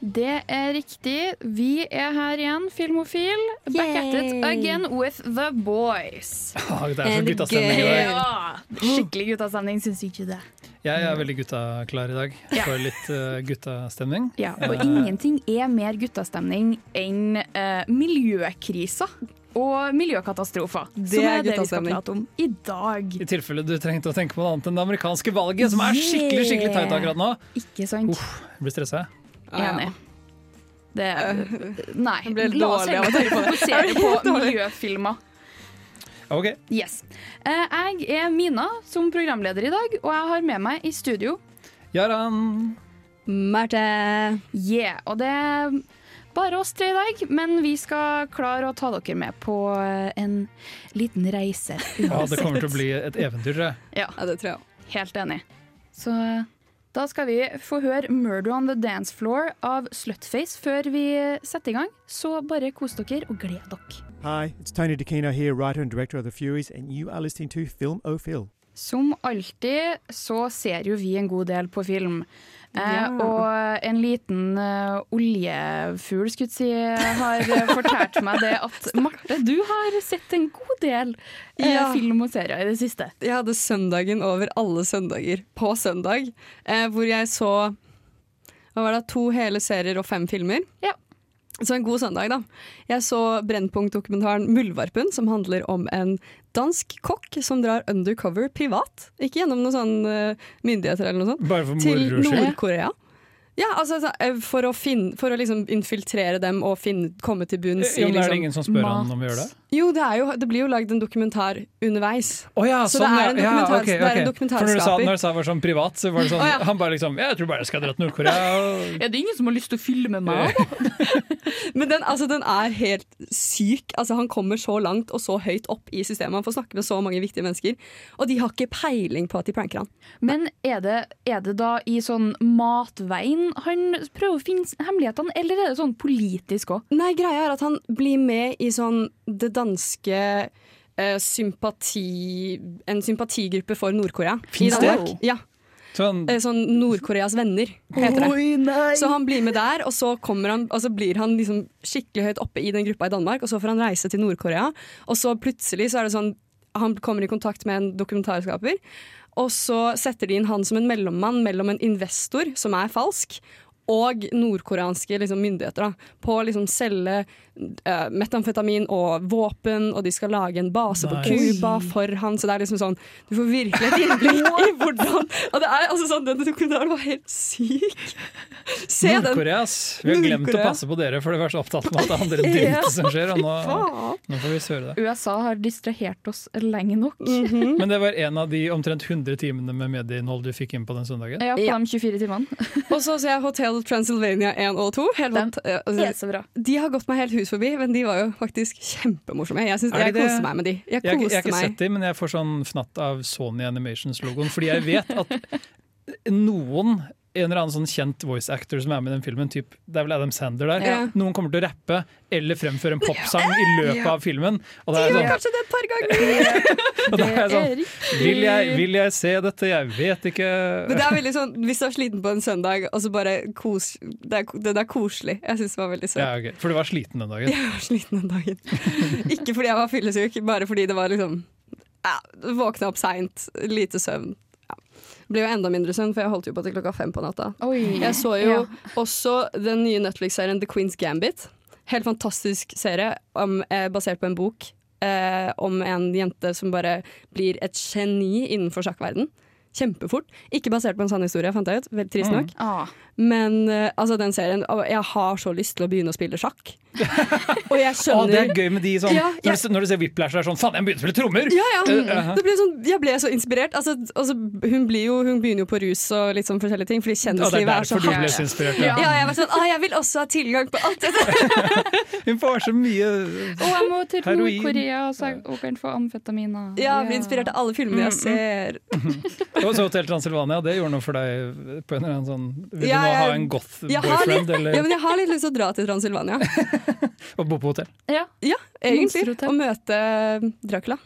Det er riktig. Vi er her igjen, Filmofil. Back at it again with the boys. Ah, det er så guttastemning i dag. Ja, skikkelig guttastemning, syns ikke det? Jeg er veldig guttaklar i dag Ja. for litt uh, guttastemning. Ja, og Eh, ingenting er mer guttastemning enn uh, miljøkrisa og miljøkatastrofer. Det som er er det vi skal prate om i dag. I tilfelle du trengte å tenke på noe annet enn det amerikanske valget, som er skikkelig skikkelig tight akkurat nå. Ikke sant? Jeg blir stressa. Enig. Det Nei, Jeg ble la oss dårlig av å heller tenke på det. fokusere på miljøfilmer. OK. Yes. Eh, jeg er Mina som programleder i dag, og jeg har med meg i studio Jaran. Marte. Yeah, og det er bare oss tre i dag, men vi skal klare å ta dere med på eh, en liten reise. Ja, det kommer til å bli et eventyr, tror jeg. Ja, det tror jeg òg. helt enig. Så eh, da skal vi få høre 'Murder on the Dance Floor' av Slutface før vi setter i gang. Så bare kos dere og gled dere. Hi, it's Tony DeCino here, writer and director of The Furies, and you are listening to Film O Som alltid så ser jo vi en god del på film. Eh, og en liten uh, oljefugl, skulle si, har fortalt meg det at Marte, du har sett en god del eh, Ja. film og serier i det siste. Jeg hadde søndagen over alle søndager på søndag, eh, hvor jeg så hva var det, to hele serier og fem filmer. Ja. Så en god søndag, da. Jeg så Brennpunkt-dokumentaren 'Muldvarpen', som handler om en dansk kokk som drar undercover privat. Ikke gjennom noen sånn eh, myndigheter eller noe sånt. Bare for Til. Nord-Korea. Ja, altså eh, for å, finne, for å liksom infiltrere dem og finne, komme til bunns i Ja, men er det liksom ingen som spør han om å gjøre det? Jo, det, er jo, det blir jo lagd en dokumentar underveis. Oh, ja, Så sånn, det er en ja. ja, okay, okay. det er en ok. For når du sa, dokumentarskaper. når du sa var sånn privat, så var det sånn oh, ja. Han bare liksom Jeg tror bare jeg skal dra til Nord-Korea. Er det ingen som har lyst til å filme meg? Men den, altså, den er helt syk. Altså, han kommer så langt og så høyt opp i systemet. Han får snakke med så mange viktige mennesker. Og de har ikke peiling på at de pranker han. Men er det, er det da i sånn matveien han prøver å finne hemmelighetene, eller er det sånn politisk òg? Nei, greia er at han blir med i sånn det danske eh, sympati... En sympatigruppe for Nord-Korea. i det? Danmark. Ja. Sånn, Eh, Sånn Nord-Koreas venner, heter det. Så han blir med der, og så, han, og så blir han liksom skikkelig høyt oppe i den gruppa i Danmark, og så får han reise til Nord-Korea, og så plutselig så er det sånn Han kommer i kontakt med en dokumentarskaper, og så setter de inn han som en mellommann mellom en investor, som er falsk, og nordkoreanske liksom, myndigheter da, på å liksom, selge eh, metamfetamin og våpen, og de skal lage en base på Nice. Cuba for han. Så det er liksom sånn Du får virkelig et innblikk i hvordan Og det er altså sånn, Den dokumentaren var helt syk. Se den. Nord-Korea. Vi har glemt å passe på dere, for dere var så opptatt med at det andre dritet som skjer. Og nå, nå får vi høre det. USA har distrahert oss lenge nok. Mhm. Men det var en av de omtrent 100 timene med medieinnhold du fikk inn på den søndagen. Ja, på Ja. de 24 timene. Og så ser jeg Hotel Transylvania 1 og 2. Helt Den vant, eh, altså, så bra. de har gått meg helt hus forbi, men de var jo faktisk kjempemorsomme. Jeg, synes, de jeg koste meg med de. Jeg Jeg, jeg har ikke meg. sett dem, men jeg får sånn fnatt av Sony Animations-logoen. Fordi jeg vet at noen en eller annen sånn kjent voice actor som er med i den filmen, typ, det er vel Adam Sander der, Ja. noen kommer til å rappe eller fremføre en popsang i løpet av filmen. Og da er gjør jeg sånn, det et par ganger! og da er jeg sånn vil jeg, vil jeg se dette? Jeg vet ikke. Men det er veldig sånn, Hvis du er sliten på en søndag, og så bare kos Det er, det er koselig. Jeg syns det var veldig søtt. Ja, okay. For du var sliten den dagen? Jeg var sliten den dagen. Ikke fordi jeg var fyllesyk, bare fordi det var liksom ja, Våkna opp seint, lite søvn. Ble jo enda mindre søvn, for jeg holdt jo på til klokka fem på natta. Oi. Jeg så jo Ja. også den nye Netflix-serien The Queen's Gambit. Helt fantastisk serie om, eh, basert på en bok eh, om en jente som bare blir et geni innenfor sjakkverden. Kjempefort. Ikke basert på en sann historie, fant jeg ut. Trist nok. Ah, Men eh, altså den serien Jeg har så lyst til å begynne å spille sjakk. og jeg Å, skjønner det er gøy med de sånn Ja, når, du, ser- når du ser Whiplash, så er sånn Faen, jeg begynner å spille trommer! Ja, ja. Uh, uh -huh. ble sånn, jeg ble så inspirert. Altså, altså, hun, blir jo, hun begynner jo på rus og litt sånn forskjellige ting, fordi kjendislivet det er er så derfor du ble hardt. så inspirert. Ja, Ja. jeg var sånn, ah, jeg vil også ha tilgang på alt dette! Hun får så mye Og jeg må til. Nord-Korea så jeg- kan få amfetaminer. Ja, jeg blir inspirert av alle filmene jeg ser. Og så Hotel Transylvania, det gjorde noe for deg på en eller annen sånn Ja, nå ha en goth-boyfriend? litt, eller ja, men jeg har litt lyst til å dra til Transylvania. og bo på hotell? Ja. Ja, egentlig. Og møte Dracula.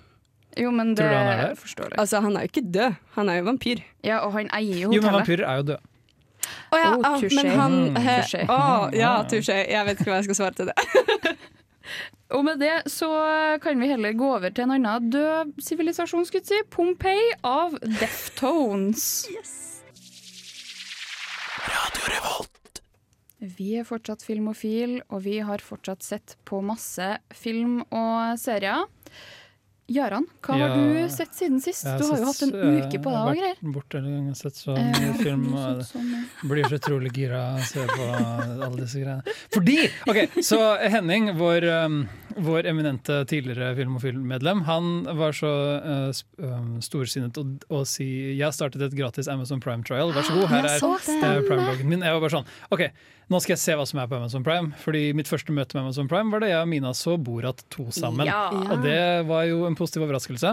Jo, men det Tror du han er der? forstår jeg. Altså, han er jo ikke død, han er jo vampyr. Ja, og han eier jo Jo, men hotellet. vampyrer er jo døde. Å ja, Oh, ah, men han he, oh, ja, touché. Jeg vet ikke hva jeg skal svare til det. Og med det så kan vi heller gå over til en annen død sivilisasjon, skulle jeg si. Pompeii av Deftones. Vi er fortsatt filmofil, og vi har fortsatt sett på masse film og serier. Gøran, hva har du sett siden sist? Har Du har jo hatt en eh, uke på deg jeg har vært borte en gang og sett så Eh, film. du Og har sånn, ja. blir så utrolig gira av å se på alle disse greiene. Fordi! Ok, Så Henning, vår, um, vår eminente tidligere film- og filmmedlem han var så uh, storsinnet å, å si jeg har startet et gratis Amazon Prime trial, vær så god, her er uh, Prime-bloggen min. Jeg var bare sånn OK, nå skal jeg se hva som er på Amazon Prime. Fordi mitt første møte med Amazon Prime var da jeg og Mina så Borat 2 sammen. Ja. Og det var jo en positiv overraskelse.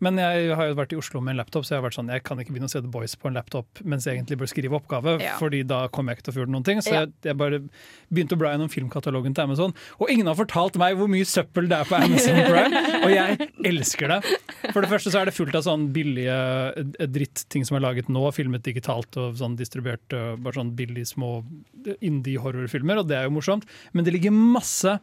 Men jeg har jo vært i Oslo med en laptop, så jeg har vært sånn, jeg kan ikke begynne å se The Boys på en laptop mens jeg egentlig bør skrive oppgave, Ja. fordi da kommer jeg ikke til å få gjort noen ting. Så Ja. jeg, jeg bare begynte å bla gjennom filmkatalogen til Amazon, og ingen har fortalt meg hvor mye søppel det er på Amazon Prime, og jeg elsker det. For det første så er det fullt av sånn billige eh, drittting som er laget nå, filmet digitalt og sånn distribuert, eh, bare sånn billige små indie-horrorfilmer, og det er jo morsomt. Men det ligger masse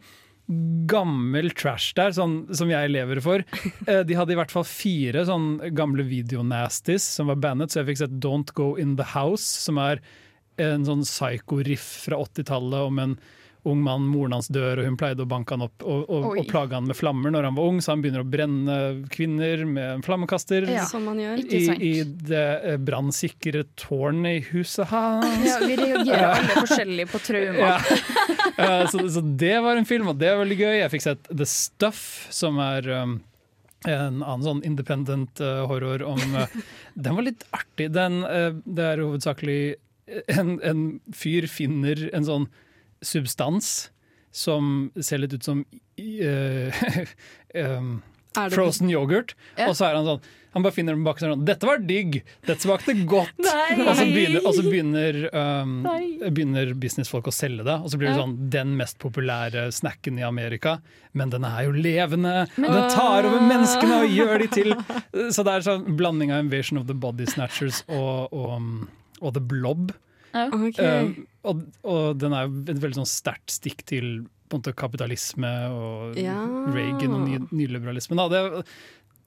gammel trash der, sånn, som jeg lever for. Eh, De hadde i hvert fall fire sånn gamle videonasties som var bandet, så jeg fikk sett Don't Go In The House, som er en sånn psycho-riff fra 80-tallet om en ung mann, moren hans dør, og hun pleide å banke han opp og, og, og plage han med flammer når han var ung, så han begynner å brenne kvinner med en flammekaster. Ja. Som man gjør. I. I det eh, brannsikre tårnet i huset hans. Ja, vi reagerer alle forskjellig på traumer. Ja. Så, så det var en film, og det var veldig gøy. Jeg fikk sett The Stuff, som er um, en annen sånn independent uh, horror om uh, Den var litt artig. Den, uh, det er hovedsakelig en, en fyr finner en sånn substans som ser litt ut som uh, um, frozen yoghurt. Ja. Og så er han sånn Han bare finner den bak sånn 'Dette var digg! Dette smakte godt!' Og så begynner, og så begynner, um, begynner businessfolk å selge det. Og så blir det Ja. sånn den mest populære snacken i Amerika. Men den er jo levende! den tar over menneskene og gjør de til Så det er sånn blanding av Invasion of the Body Snatchers og, og, og The Blob. Ok. Um, og, og den er et veldig sånn sterkt stikk til på en måte, kapitalisme og Ja. Reagan og ny, nyliberalisme. Da. Det,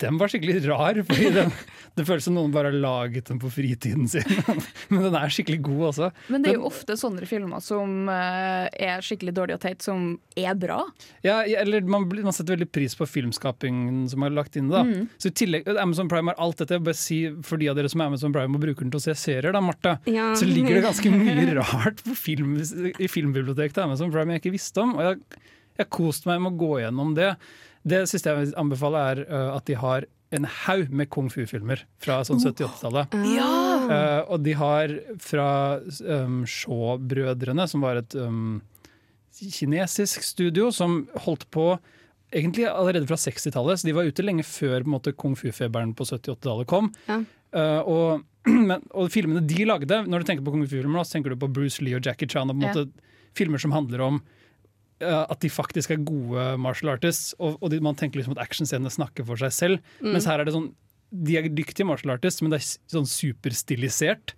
den var skikkelig rar, fordi den, det føles som noen bare har laget den på fritiden sin. Men den er skikkelig god også. Men det er jo ofte sånne filmer som eh, er skikkelig dårlige og teit, som er bra. Ja, eller man, man setter veldig pris på filmskapingen som er lagt inn da. Mm. Så i tillegg, Amazon Prime har alt dette. Bare si for de av dere som er Amazon Prime og bruker den til å se serier, da, Marte. Ja. Så ligger det ganske mye rart på film, i filmbiblioteket til Amazon Prime jeg ikke visste om. Og jeg jeg har kost meg med å gå gjennom det. Det siste jeg vil anbefale, er uh, at de har en haug med kung fu-filmer fra sånn 70-80-tallet. Uh, og de har fra um, Shaw-brødrene, som var et um, kinesisk studio som holdt på egentlig allerede fra 60-tallet, så de var ute lenge før på en måte, kung fu-feberen på 70-80-tallet kom. Ja. Uh, og, men, og filmene de lagde, når du tenker på kung fu-filmer, så tenker du på Bruce Lee og Jackie Chan. Og på en Ja. filmer som handler om at de faktisk er gode martial artists, og, og de, man tenker liksom at actionscenene snakker for seg selv. Mens her er det sånn de er dyktige martial artists, men det er sånn superstilisert.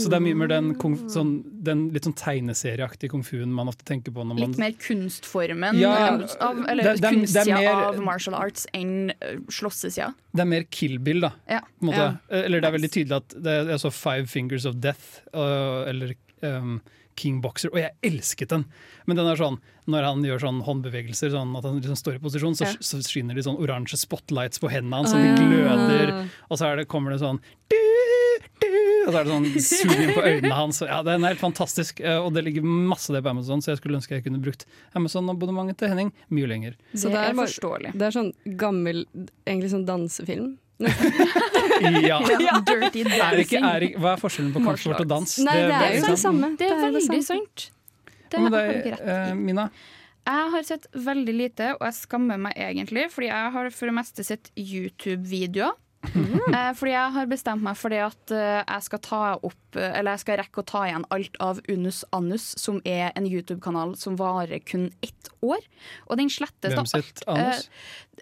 Så det er mye mer den, sånn, den litt sånn tegneserieaktige kung fuen man ofte tenker på. Når man, Litt mer kunstformen Ja, av, eller det- det er- det er kunstsida mer- av martial arts enn uh, slåssesida. Det er mer Kill Bill, da. Ja. Ja. Eller det er veldig tydelig at det er så Five Fingers of Death, eller um, King Boxer, og jeg elsket den. Men den er sånn, når han gjør sånn håndbevegelser, sånn at han liksom står i posisjon, så, Ja. så skinner de sånn oransje spotlights på hendene hans, som Ah, de gløder. Og så er det, kommer det sånn du, du, Og så er det sånn zoom inn på øynene hans. Ja, Den er helt fantastisk, eh, og det ligger masse det på Amazon, så jeg skulle ønske jeg kunne brukt Amazon-abonnementet til Henning mye lenger. Så det det er forståelig. Det er sånn gammel, egentlig sånn dansefilm. Ja. Dirty Er ikke, er ikke, hva er forskjellen på kampsport og dans? Nei, det er jo det samme. Det er veldig sant. Det Hva med har du ikke rett i. Mina? Jeg har sett veldig lite, og jeg skammer meg egentlig, fordi jeg har for det meste sett YouTube-videoer. Eh, fordi jeg har bestemt meg for det at eh, jeg skal ta opp eh, Eller jeg skal rekke å ta igjen alt av Unus Annus, som er en YouTube-kanal som varer kun ett år. Og den slettes Hvem da sitt anus?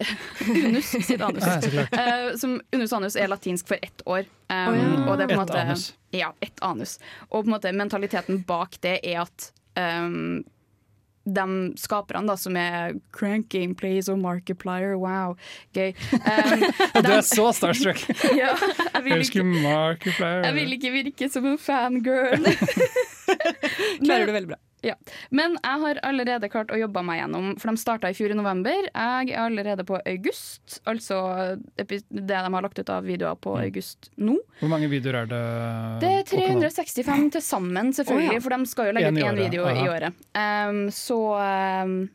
Unus sitt anus. Ja. Eh, som Unus Annus er latinsk for ett år. Um, oh, ja. Og det er på en Ett måte anus. Ja, ett anus. Og på en måte mentaliteten bak det er at um, de skaperne da, som er Crank Gameplays og Markiplier, wow, gøy. Um, Du er så starstruck! ja, jeg, vil ikke, jeg vil ikke virke som en fangirl. Klarer du veldig bra. Men jeg har allerede klart å jobbe meg gjennom, for de starta i fjor i november. Jeg er allerede på august, altså det de har lagt ut av videoer på Mm. august nå. Hvor mange videoer er det? Det er 365 til sammen, selvfølgelig, oh, ja. for de skal jo legge ut én video video i året. Um, så um,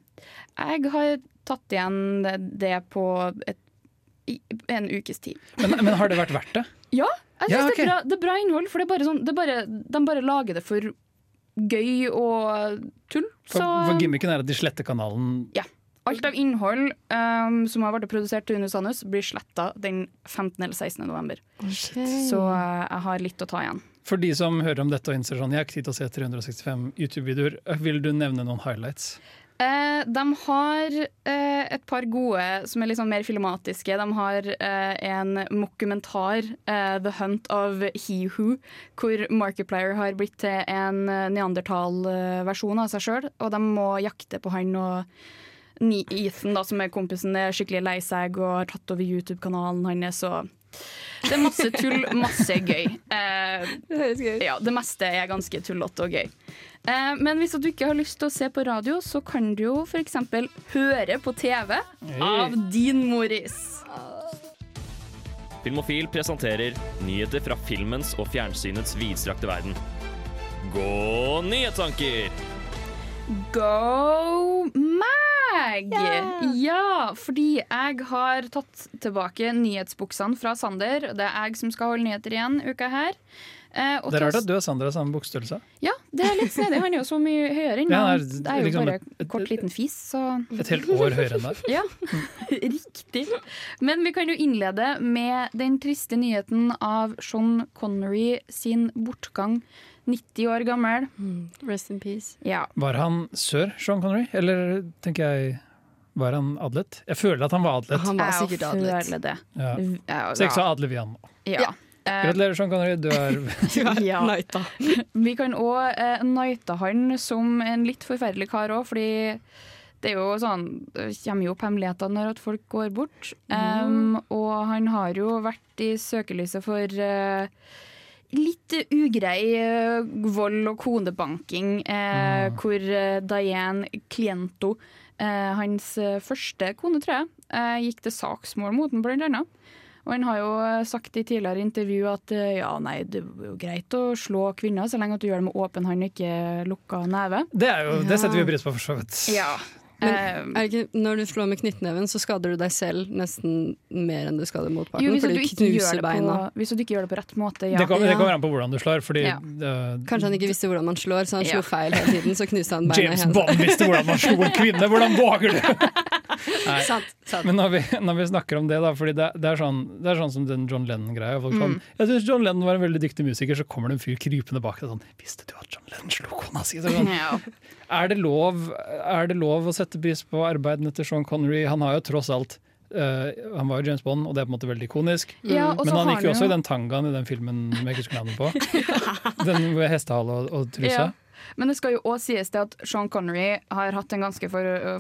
jeg har tatt igjen det på et, en ukes tid. Men, men har det vært verdt det? Ja, jeg Ja, synes det, er bra, det er bra innhold, for det bare sånn, det bare, de bare lager det for gøy og tull. For, Så for gimmicken er at de sletter kanalen Ja. alt av innhold um, som har vært produsert til Unus Annus, blir sletta den 15. eller 16. november. Så uh, jeg har litt å ta igjen. For de som hører om dette og innser sånn, jeg har ikke tid til å se 365 YouTube-videoer, vil du nevne noen highlights? Eh, de har eh, et par gode som er litt sånn mer filmatiske. De har eh, en mokumentar, eh, 'The Hunt of He Who', hvor Markiplier har blitt til en neandertalversjon neandertal-versjon av seg sjøl, og de må jakte på han og Ethan, da, som er kompisen, er skikkelig lei seg og har tatt over YouTube-kanalen hans. Og det er masse tull, masse gøy. Eh, Det høres gøy ut. ja, det meste er ganske tullete og gøy. Eh, men hvis du ikke har lyst til å se på radio, så kan du jo f.eks. høre på TV av din Moris. Filmofil presenterer nyheter fra filmens og fjernsynets vidstrakte verden. Gå nyhetstanker! Go mag! Ja, fordi jeg har tatt tilbake nyhetsbuksene fra Sander. Det er jeg som skal holde nyheter igjen uka her. Eh, og Det er rart at du og Sandra har samme bokstørrelse. Ja, det er litt snedig. Han er jo så mye høyere enn meg. det er Det er jo liksom bare et- et- kort liten fis, så Et helt år høyere enn deg. Ja, riktig. Men vi kan jo innlede med den triste nyheten av Sean Connery sin bortgang. 90 år gammel. Rest in peace. Ja. Var han sør, Sean Connery? Eller tenker jeg Var han adlet? Jeg føler at han var adlet. Han var sikkert adlet. Ja. Ja, Så jeg så adler vi han nå. ja. Eh, Gratulerer, Sean Connery. Du er Ja. Nighta. Vi kan òg eh, nighte han som en litt forferdelig kar òg, fordi det er jo sånn Det kommer jo opp hemmeligheter når at folk går bort. Um, og han har jo vært i søkelyset for uh, litt ugrei uh, vold og konebanking, eh, hvor eh, Diane Cliento, hans første kone, tror jeg, gikk til saksmål mot den, blant annet. Og han har jo eh, sagt i tidligere intervju at eh, ja, nei, det er jo greit å slå kvinner så lenge at du gjør det med åpen hånd og ikke lukka neve. Det, er jo, det setter vi pris på, for så vidt. Ja. Men Eh, er ikke, når du slår med knyttneven, så skader du deg selv nesten mer enn du skader motparten. jo, hvis fordi du ikke gjør knuser det på, hvis du ikke gjør det på rett måte, ja. Det, kommer, det kommer an på hvordan du slår. Fordi Ja. eh, Kanskje han ikke visste hvordan man slår, så han Ja. slo feil hele tiden. Så knuste han beina James. Bond visste hvordan man slo en kvinne! Hvordan våger du?! Nei. Sant, sant. Men når vi, når vi snakker om det, da, fordi det, det, er, sånn, det er sånn som den John Lennon-greia. folk Sånn, jeg syns John Lennon var en veldig dyktig musiker, så kommer det en fyr krypende bak deg sånn Visste du at John Lennon slo kona si? Sånn, Ja. er, det lov, er det lov å sette pris på arbeidene til Sean Connery? Han har jo tross alt Uh, Han var jo James Bond, og det er på en måte veldig ikonisk. Ja, Men han gikk jo også i den tangaen i den filmen med jeg ikke husker navnet på. Den med hestehale og, og truse. Ja. Men det skal jo òg sies det at Sean Connery har hatt en ganske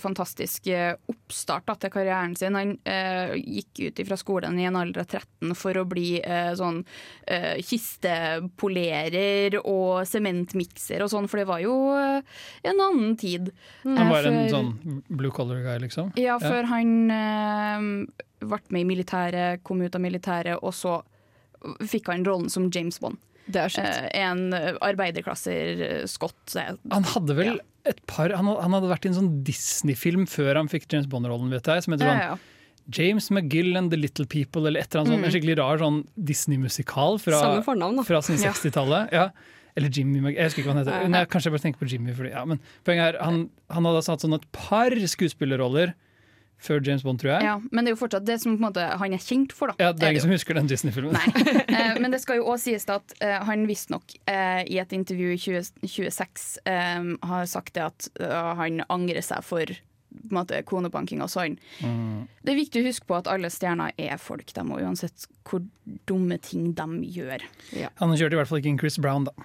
fantastisk oppstart da, til karrieren sin. Han eh, gikk ut fra skolen i en alder av 13 for å bli eh, sånn eh, kistepolerer og sementmikser og sånn, for det var jo en annen tid. Han var Eh, en sånn blue collar guy, liksom. Ja, før han eh, ble med i militæret, kom ut av militæret, og så fikk han rollen som James Bond. Er eh, en arbeiderklasser skott. Han hadde vel et par Han, han hadde vært i en sånn Disney-film før han fikk James Bond-rollen, vet jeg. Som heter Ja, sånn ja. James McGill and The Little People, eller et eller annet sånt. En skikkelig rar sånn Disney-musikal fra, fra sånn 60-tallet. Ja. Eller Jimmy McGill, Jeg husker ikke hva han heter. Nei. Nei, kanskje jeg bare tenker på Jimmy. Fordi, ja, men poenget er, han, han hadde altså hatt sånn et par skuespillerroller før James Bond, tror jeg. ja, Men det er jo fortsatt det som måte, han er kjent for. da Ja, det er ingen som husker den Disney-filmen. Nei. Eh, men det skal jo også sies at eh, han visstnok uh, i et intervju i 20, 26 eh, har sagt det at uh, han angrer seg for på en måte, konebanking og sånn. Det er viktig å huske på at alle stjerner er folk, de, og uansett hvor dumme ting de gjør. Han kjørte i hvert fall ikke inn Chris Brown, da.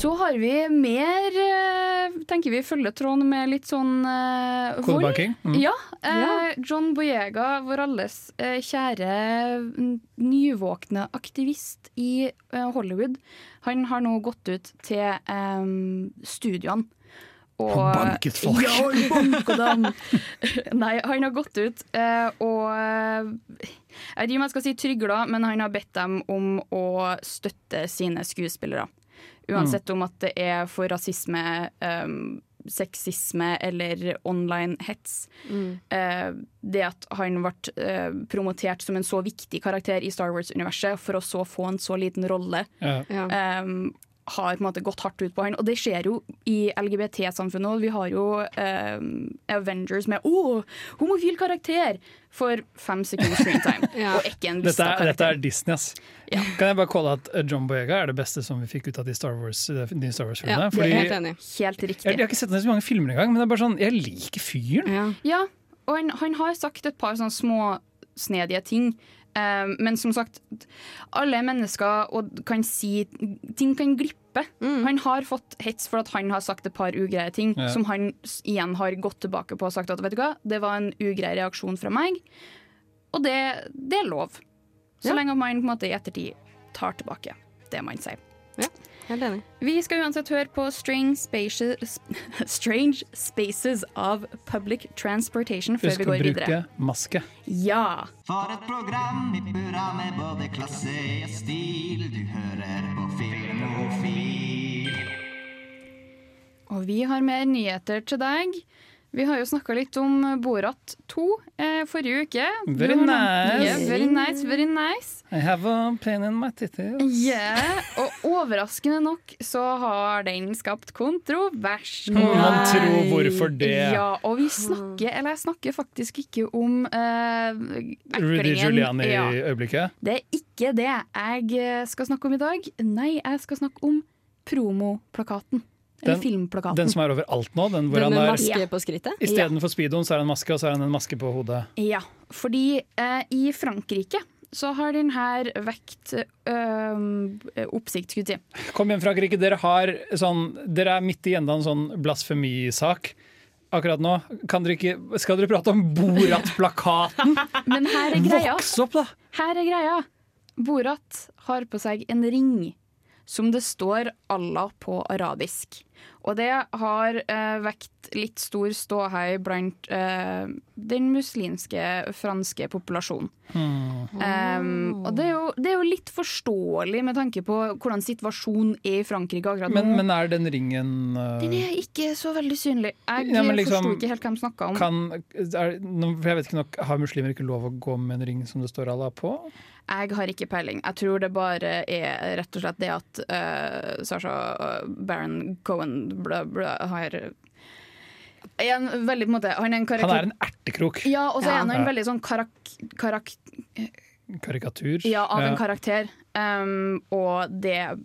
Så har vi mer eh, Tenker vi følger tråden med litt sånn uh, vold. Mm. Ja. Uh, John Boyega, vår alles uh, kjære mm, nyvåkne aktivist i uh, Hollywood, han har nå gått ut til um, studioene. Og, Han banket folk. Ja, han banket dem! Nei, han har gått ut og Jeg vet ikke om jeg skal si trygla, men han har bedt dem om å støtte sine skuespillere. Uansett om at det er for rasisme, um, sexisme eller online hets. Eh, det at han ble uh, promotert som en så viktig karakter i Star Wars-universet, for å så få en så liten rolle, Ja. Ja. um, har på en måte gått hardt ut på han. Og det skjer jo i LGBT-samfunnet. òg. Vi har jo eh, Avengers med 'Å, homofil karakter!' for fem sekunder screentime. Ja. Og ikke en Dette, er, dette er Disney, ass. Ja. Kan jeg bare calle at eh, John Boyega er det beste som vi fikk ut av de Star Wars-filmene? Star Ja, Wars-filmene? det er Fordi helt enig. Helt jeg, riktig. jeg har ikke sett ham i så mange filmer engang, men det er bare sånn, jeg liker fyren. Ja. Ja, og han, han har sagt et par sånne småsnedige ting. Eh, men som sagt, alle er mennesker og kan si Ting kan glippe. Han har fått hets for at han har sagt et par ugreie ting, Ja. som han igjen har gått tilbake på og sagt at vet du hva, det var en ugrei reaksjon fra meg. Og det, det er lov. Så Ja. lenge man på en måte i ettertid tar tilbake det man sier. Helt enig. Vi skal uansett høre på Strange Spaces, Strange Spaces of Public Transportation før Husk vi å bruke videre. maske. Ja! For et program i burra med både klasse og stil. Du hører på Filmofil. Og vi har mer nyheter til deg. Vi har jo snakka litt om Borat 2 eh, forrige uke. Very nice. Yeah, very nice, very nice. I have a pain in my titties. Yeah. Og overraskende nok så har den skapt kontrovers. Man tror hvorfor det. Ja, og vi snakker, eller jeg snakker faktisk ikke om eh, Rudy Giuliani Ja. i øyeblikket. Det er ikke det jeg skal snakke om i dag. Nei, jeg skal snakke om promoplakaten. Eller Den- filmplakaten. Den som er overalt nå. Den hvor Den han med er maske på skrittet? Istedenfor speedoen, så er det en maske, og så er det en maske på hodet. Ja, fordi eh, i Frankrike så har den her vekt øh, oppsikt, skulle jeg si. Kom igjen, Frankrike. Dere, har sånn, dere er midt i enda en sånn blasfemisak. Akkurat nå. Kan dere ikke, skal dere prate om Borat-plakaten? Men her er greia. Voks opp, da! Her er greia. Borat har på seg en ring som det står Allah på arabisk. Og det har eh, vekt litt stor ståhei blant eh, den muslimske franske populasjonen. Um, og det er, jo, det er jo litt forståelig med tanke på hvordan situasjonen er i Frankrike akkurat nå. Men, men er den ringen uh, Den er ikke så veldig synlig. Jeg Ja, liksom, forsto ikke helt hva de snakka om. kan, er, jeg vet ikke nok, Har muslimer ikke lov å gå med en ring som det står Allah på? Jeg har ikke peiling. Jeg tror det bare er rett og slett det at uh, Sasha uh, Baron Cohen bla, bla, har en veldig, på en måte, Han er en Han er en ertekrok. Ja, og så er han en veldig sånn karak... karak Karikatur. ja, av en karakter. Um, og det er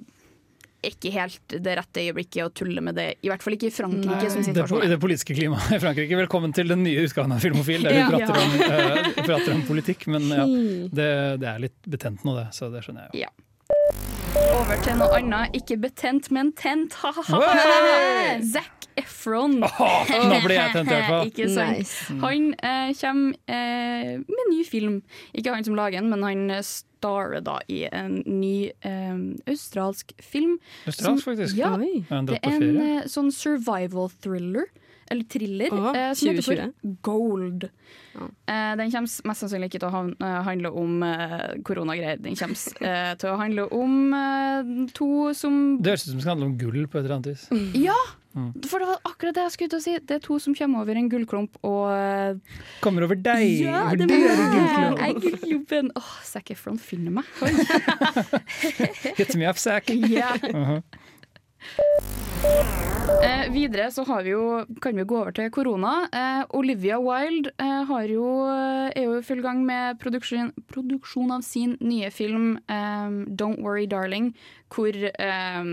ikke helt det rette øyeblikket å tulle med det. I hvert fall ikke i Frankrike som det, I er. det politiske klimaet i Frankrike. Velkommen til den nye utgaven av Filmofil, der vi Ja. prater, om, uh, prater om politikk. Men ja, det, det er litt betent nå, det. Så det skjønner jeg jo. Ja. Over til noe annet. Ikke betent, men tent. Ha-ha-ha! Zac Efron. Nå blir jeg tent i hvert fall. Ikke sant? Nice. Han eh, kommer eh, med ny film. Ikke han som lager den, men han eh, starer da i en ny eh, australsk film. Australsk, som- faktisk. Ja, Oi. Det er en eh, sånn survival thriller. Eller thriller, oh, eh, som heter for Gold. Eh, den kommer mest sannsynlig ikke til å eh, handle om eh, koronagreier. Den kommer eh, til å handle om eh, to som Det høres ut som det skal handle om gull på et eller annet vis. Ja! Mm. For det var akkurat det jeg skulle til å si. Det er to som kommer over en gullklump og eh, Kommer over deg! Ja, over det er gullklump. Jeg er gullklumpen. Åh, Zac Efron finner meg. Hit me up, Zack. Ja. Mhm. Eh, videre så har vi jo, kan vi gå over til korona. Eh, Olivia Wilde eh, har jo, er jo i full gang med produksjon, produksjon av sin nye film eh, 'Don't Worry Darling', hvor eh,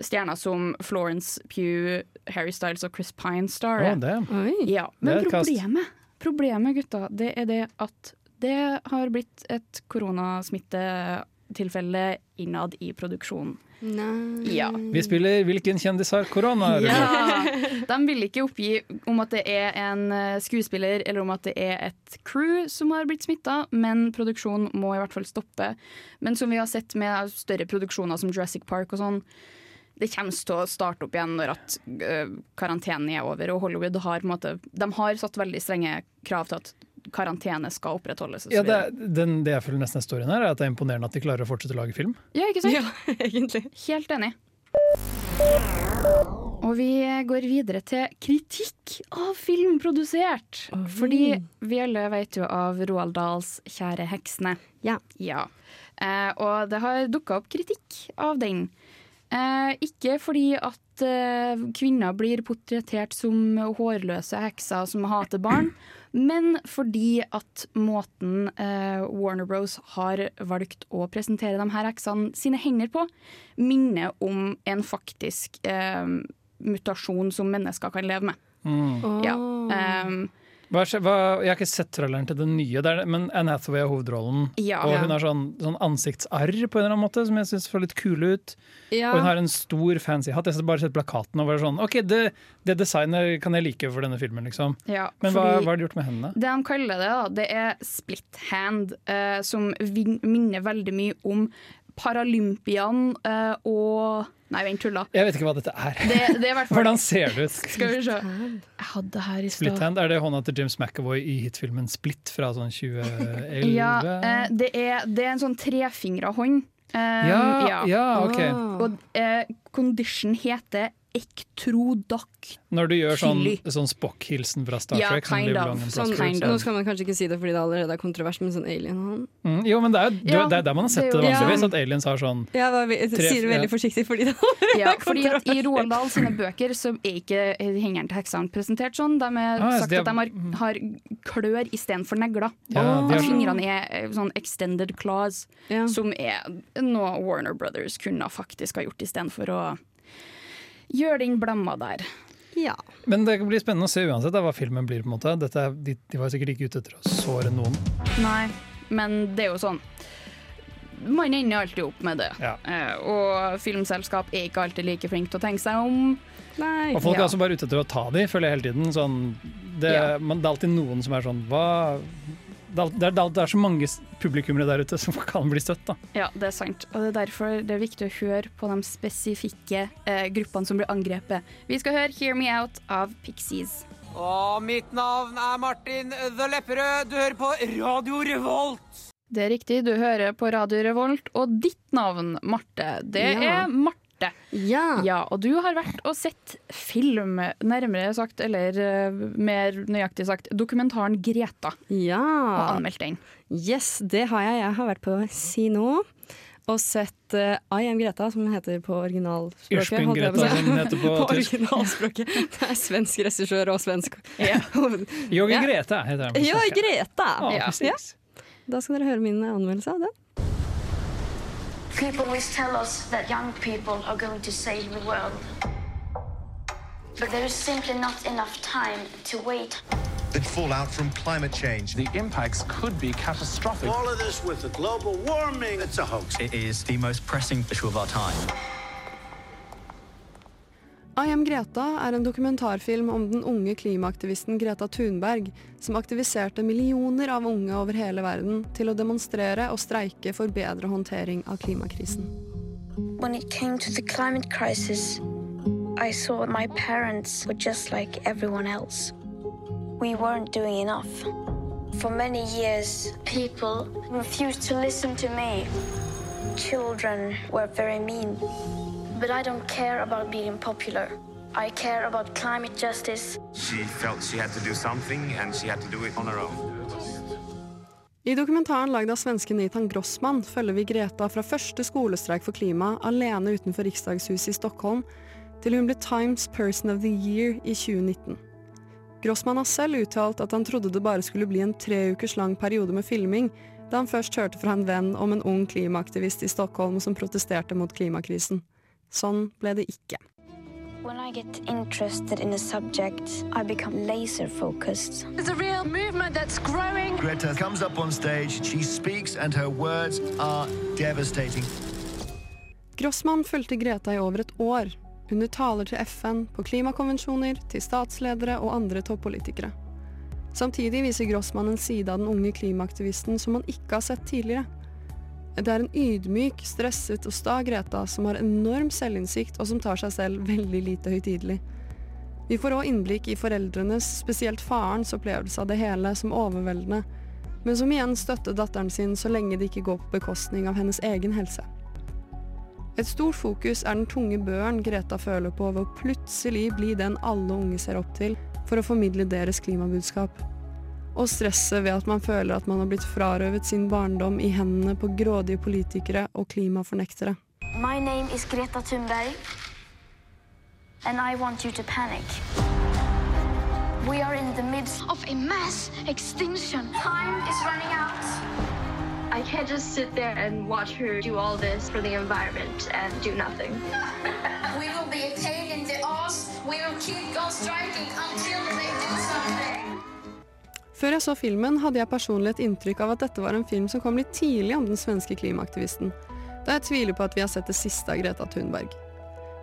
stjerner som Florence Pugh, Harry Styles og Chris Pine starer. Damn. Ja, men problemet, problemet, gutta, det er det at det har blitt et koronasmittetilfelle innad i produksjonen. Nei. Ja. Vi spiller 'Hvilken kjendis har korona?' Ja. De vil ikke oppgi om at det er en eh, skuespiller eller om at det er et crew som har blitt smitta, men produksjonen må i hvert fall stoppe. Men som vi har sett med større produksjoner som Jurassic Park og sånn, det kommer til å starte opp igjen når at eh, karantenen er over. Og Hollywood har, på en måte, de har satt veldig strenge krav til at karantene skal opprettholdes. Ja, det, den, det jeg føler nesten er storyen her, er at det er imponerende at de klarer å fortsette å lage film. Ja, ikke sant? Ja, egentlig. Helt enig. Og vi går videre til kritikk av film produsert. Fordi vi alle vet jo av Roald Dahls 'Kjære heksene'. Ja. Eh, og det har dukka opp kritikk av den. Eh, ikke fordi at eh, kvinner blir portrettert som hårløse hekser som hater barn, men fordi at måten eh, Warner Bros har valgt å presentere de her heksene sine hender på, minner om en faktisk eh, mutasjon som mennesker kan leve med. Mm. Ja. Um, Hva, hva, jeg har ikke sett traileren til den nye, det er, men Anne Hathaway har hovedrollen. Ja. og hun har sånn, sånn ansiktsarr på en eller annen måte, som jeg syns får litt kule ut. Ja. Og hun har en stor fancy hatt. Jeg har bare sett plakaten og var sånn OK, det, det designet kan jeg like for denne filmen, liksom. Ja, Men hva, hva har de gjort med hendene? Det de kaller det, da, det er split hand, eh, som minner veldig mye om Paralympian eh, og Nei, vent, tulla. Jeg vet ikke hva dette er. Det, det er i hvert fall Hvordan ser det ut? Skal vi se. Jeg hadde det her i Split hand, Er det hånda til James McAvoy i hitfilmen Split fra sånn 2011? Ja, eh, det, er, det er en sånn trefingra hånd. Um, Ja, ja, ok. Og uh, condition heter ektrodact. Når du gjør sånn, sånn Spock-hilsen fra Star Ja, Trek. sånn kind of. long and Sånn, nå skal man kanskje ikke si det fordi det allerede er kontrovers, men sånn alien Mm, jo, men det er, Ja, det er der man har sett det det er vanligvis, Ja. at aliens har sånn Ja, da jeg Tre- sier det veldig ja. forsiktig fordi det Ja, fordi at I Roald Dahl sine bøker så er ikke hengeren til heksene presentert sånn. De har Ah, sagt de at de har- har, klør istedenfor negler. Ja, oh, at fingrene er eh, sånn extended claws, som er noe Warner Brothers kunne faktisk ha gjort istedenfor å den blemma der. Ja. Men det blir spennende å se uansett hva filmen blir. på en måte Dette, er- de, de var sikkert ikke ute etter å såre noen. Nei, men det er jo sånn Man ender alltid opp med det. Ja. Eh, og filmselskap er ikke alltid like flinke til å tenke seg om. Nei. Og folk Ja. er også bare ute etter å ta de, føler jeg hele tiden. Sånn, det, Ja. man, det er alltid noen som er sånn hva det er, det, er, så mange publikummere der ute som kan bli støtt. da Ja, det er sant. Og det er derfor det er viktig å høre på de spesifikke eh, gruppene som blir angrepet. Vi skal høre 'Hear Me Out' av Pixies. Og mitt navn er Martin The Lepperød. Du hører på Radio Revolt. Det er riktig, du hører på Radio Revolt, og ditt navn, Marte, det Ja. er Marte. Ja. Og du har vært og sett film, nærmere sagt, eller eh, mer nøyaktig sagt, dokumentaren 'Greta'. Ja. Og anmeldt den. Yes, det har jeg. Jeg har vært på nå og sett uh, I Am Greta, som heter på originalspråket. Greta, som heter på på originalspråket. Det er svensk regissør og svensk Yogi Ja. Greta heter den. Ja. Greta! Ja, Ja. Da skal dere høre min anmeldelse av det. People always tell us that young people are going to save the world. But there is simply not enough time to wait. The fallout from climate change. The impacts could be catastrophic. All of this with the global warming, it's a hoax. It is the most pressing issue of our time. I Am Greta er en dokumentarfilm om den unge klimaaktivisten Greta Thunberg, som aktiviserte millioner av unge over hele verden til å demonstrere og streike for bedre håndtering av klimakrisen. When it came to the climate crisis, I saw my parents were just like everyone else. We weren't doing enough. For many years, people refused to listen to me. Children were very mean. But I don't care about being popular. I care about climate justice. She felt she had to do something, and she had to do it on her own. I dokumentaren lagd av svenske Nathan Grossmann følger vi Greta fra første skolestreik for klima alene utenfor Riksdagshuset i Stockholm, til hun ble Times Person of the Year i 2019. Grossmann har selv uttalt at han trodde det bare skulle bli en tre ukers lang periode med filming, da han først hørte fra en venn om en ung klimaaktivist i Stockholm som protesterte mot klimakrisen. Sånn ble det ikke. When I get interested in a subject, I become laser focused. There's a real movement that's growing. Greta comes up on stage, she speaks, and her words are devastating. Grossmann fulgte Greta i over et år, under taler til FN, på klimakonvensjoner, til statsledere og andre toppolitikere. Samtidig viser Grossmann en side av den unge klimaaktivisten som han ikke har sett tidligere. Det er en ydmyk, stresset og sta Greta som har enorm selvinnsikt og som tar seg selv veldig lite høytidelig. Vi får òg innblikk i foreldrenes, spesielt farens, opplevelse av det hele som overveldende, men som igjen støtter datteren sin så lenge det ikke går på bekostning av hennes egen helse. Et stort fokus er den tunge børen Greta føler på ved å plutselig bli den alle unge ser opp til for å formidle deres klimabudskap. Og stresset ved at man føler at man har blitt frarøvet sin barndom i hendene på grådige politikere og klimafornektere. My name is Greta Thunberg, and I want you to panic. We are in the midst of a mass extinction. Time is running out. I can't just sit there and watch her do all this for the environment and do nothing. We will be a pain in the ass. We will keep on striking until something. Før jeg så filmen, hadde jeg personlig et inntrykk av at dette var en film som kom litt tidlig om den svenske klimaaktivisten, da jeg tviler på at vi har sett det siste av Greta Thunberg.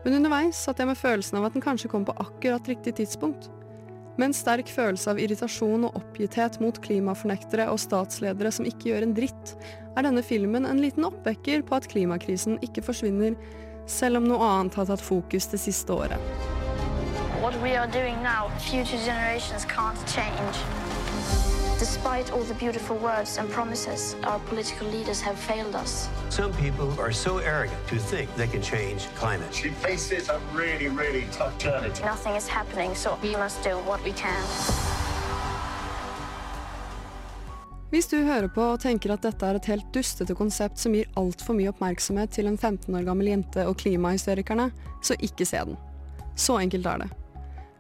Men underveis satt jeg med følelsen av at den kanskje kom på akkurat riktig tidspunkt. Med en sterk følelse av irritasjon og oppgitthet mot klimafornektere og statsledere som ikke gjør en dritt, er denne filmen en liten oppvekker på at klimakrisen ikke forsvinner, selv om noe annet har tatt fokus det siste året. What we are doing now, future generations can't change. Despite all the beautiful words and promises, our political leaders have failed us. Some people are so arrogant to think they can change climate. She faces a really, really tough journey. Nothing is happening, so we must do what we can. Hvis du hører på og tenker at dette er et helt dustete konsept som gir altfor mye oppmerksomhet til en 15 år gammel jente og klimahysterikerne, så ikke se den. Så enkelt er det.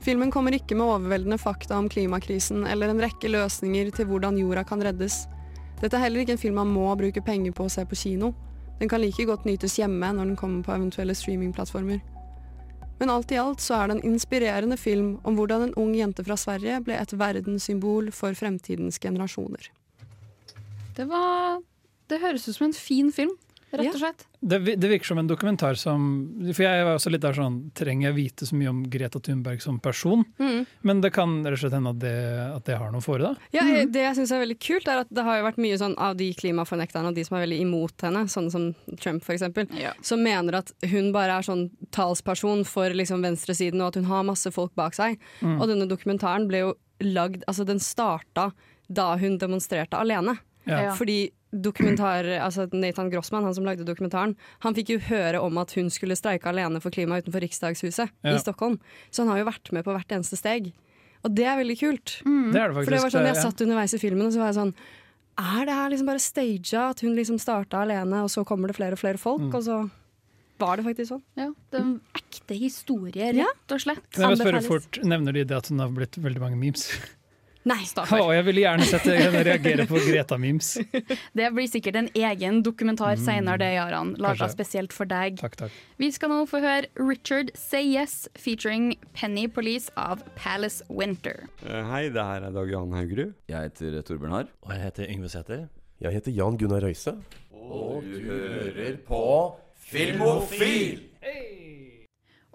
Filmen kommer ikke med overveldende fakta om klimakrisen eller en rekke løsninger til hvordan jorda kan reddes. Dette er heller ikke en film man må bruke penger på å se på kino. Den kan like godt nytes hjemme når den kommer på eventuelle streamingplattformer. Men alt i alt så er det en inspirerende film om hvordan en ung jente fra Sverige ble et verdenssymbol for fremtidens generasjoner. Det var Det høres ut som en fin film, rett og slett. Det, det virker som en dokumentar som For jeg var også litt der sånn Trenger jeg vite så mye om Greta Thunberg som person? Mm. Men det kan rett og slett hende at det, at det har noe for det. Ja, Det jeg syns er veldig kult, er at det har jo vært mye sånn av de klimafornekterne og de som er veldig imot henne, sånn som Trump f.eks., som mener at hun bare er sånn talsperson for liksom venstresiden, og at hun har masse folk bak seg. Mm. Og denne dokumentaren ble jo lagd Altså, den starta da hun demonstrerte alene. Ja. Ja. Fordi dokumentar, altså Nathan Grossman, han som lagde dokumentaren, han fikk jo høre om at hun skulle streike alene for klima utenfor Riksdagshuset Ja. i Stockholm. Så han har jo vært med på hvert eneste steg. Og det er veldig kult. Det er det For det var sånn, Jeg satt underveis i filmen og så var jeg sånn Er det her liksom bare staged? At hun liksom starta alene, og så kommer det flere og flere folk? Mm. Og så var det faktisk sånn. Ja, det er ekte historie, rett og slett. Kan jeg vil spørre fort, Nevner de det at hun har blitt veldig mange memes? Nei, Oh, jeg ville gjerne sett henne reagere på Greta-memes. Det blir sikkert en egen dokumentar Mm. senere, det, Jaran. Laga spesielt for deg. Takk, takk. Vi skal nå få høre Richard Say Yes featuring Penny Police av Palace Winter. Eh, Hei, det her er Dag Jan Haugerud. Jeg heter Torbjørn Harr. Og jeg heter Yngve Sæther. Jeg heter Jan Gunnar Røise. Og du hører på Filmofil!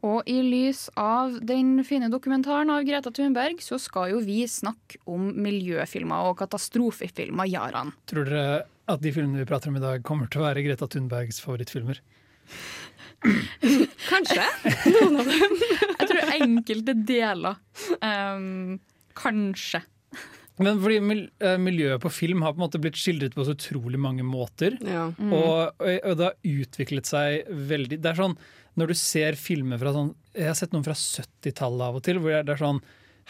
Og i lys av den fine dokumentaren av Greta Thunberg, så skal jo vi snakke om miljøfilmer og katastrofefilmer, Jaran. Tror dere at de filmene vi prater om i dag, kommer til å være Greta Thunbergs favorittfilmer? Kanskje. Jeg tror enkelte deler. Um, kanskje. Men fordi eh, miljøet på film har på en måte blitt skildret på så utrolig mange måter. Ja. Mm. Og, og det har utviklet seg veldig Det er sånn når du ser filmer fra sånn Jeg har sett noen fra 70-tallet av og til, hvor det er sånn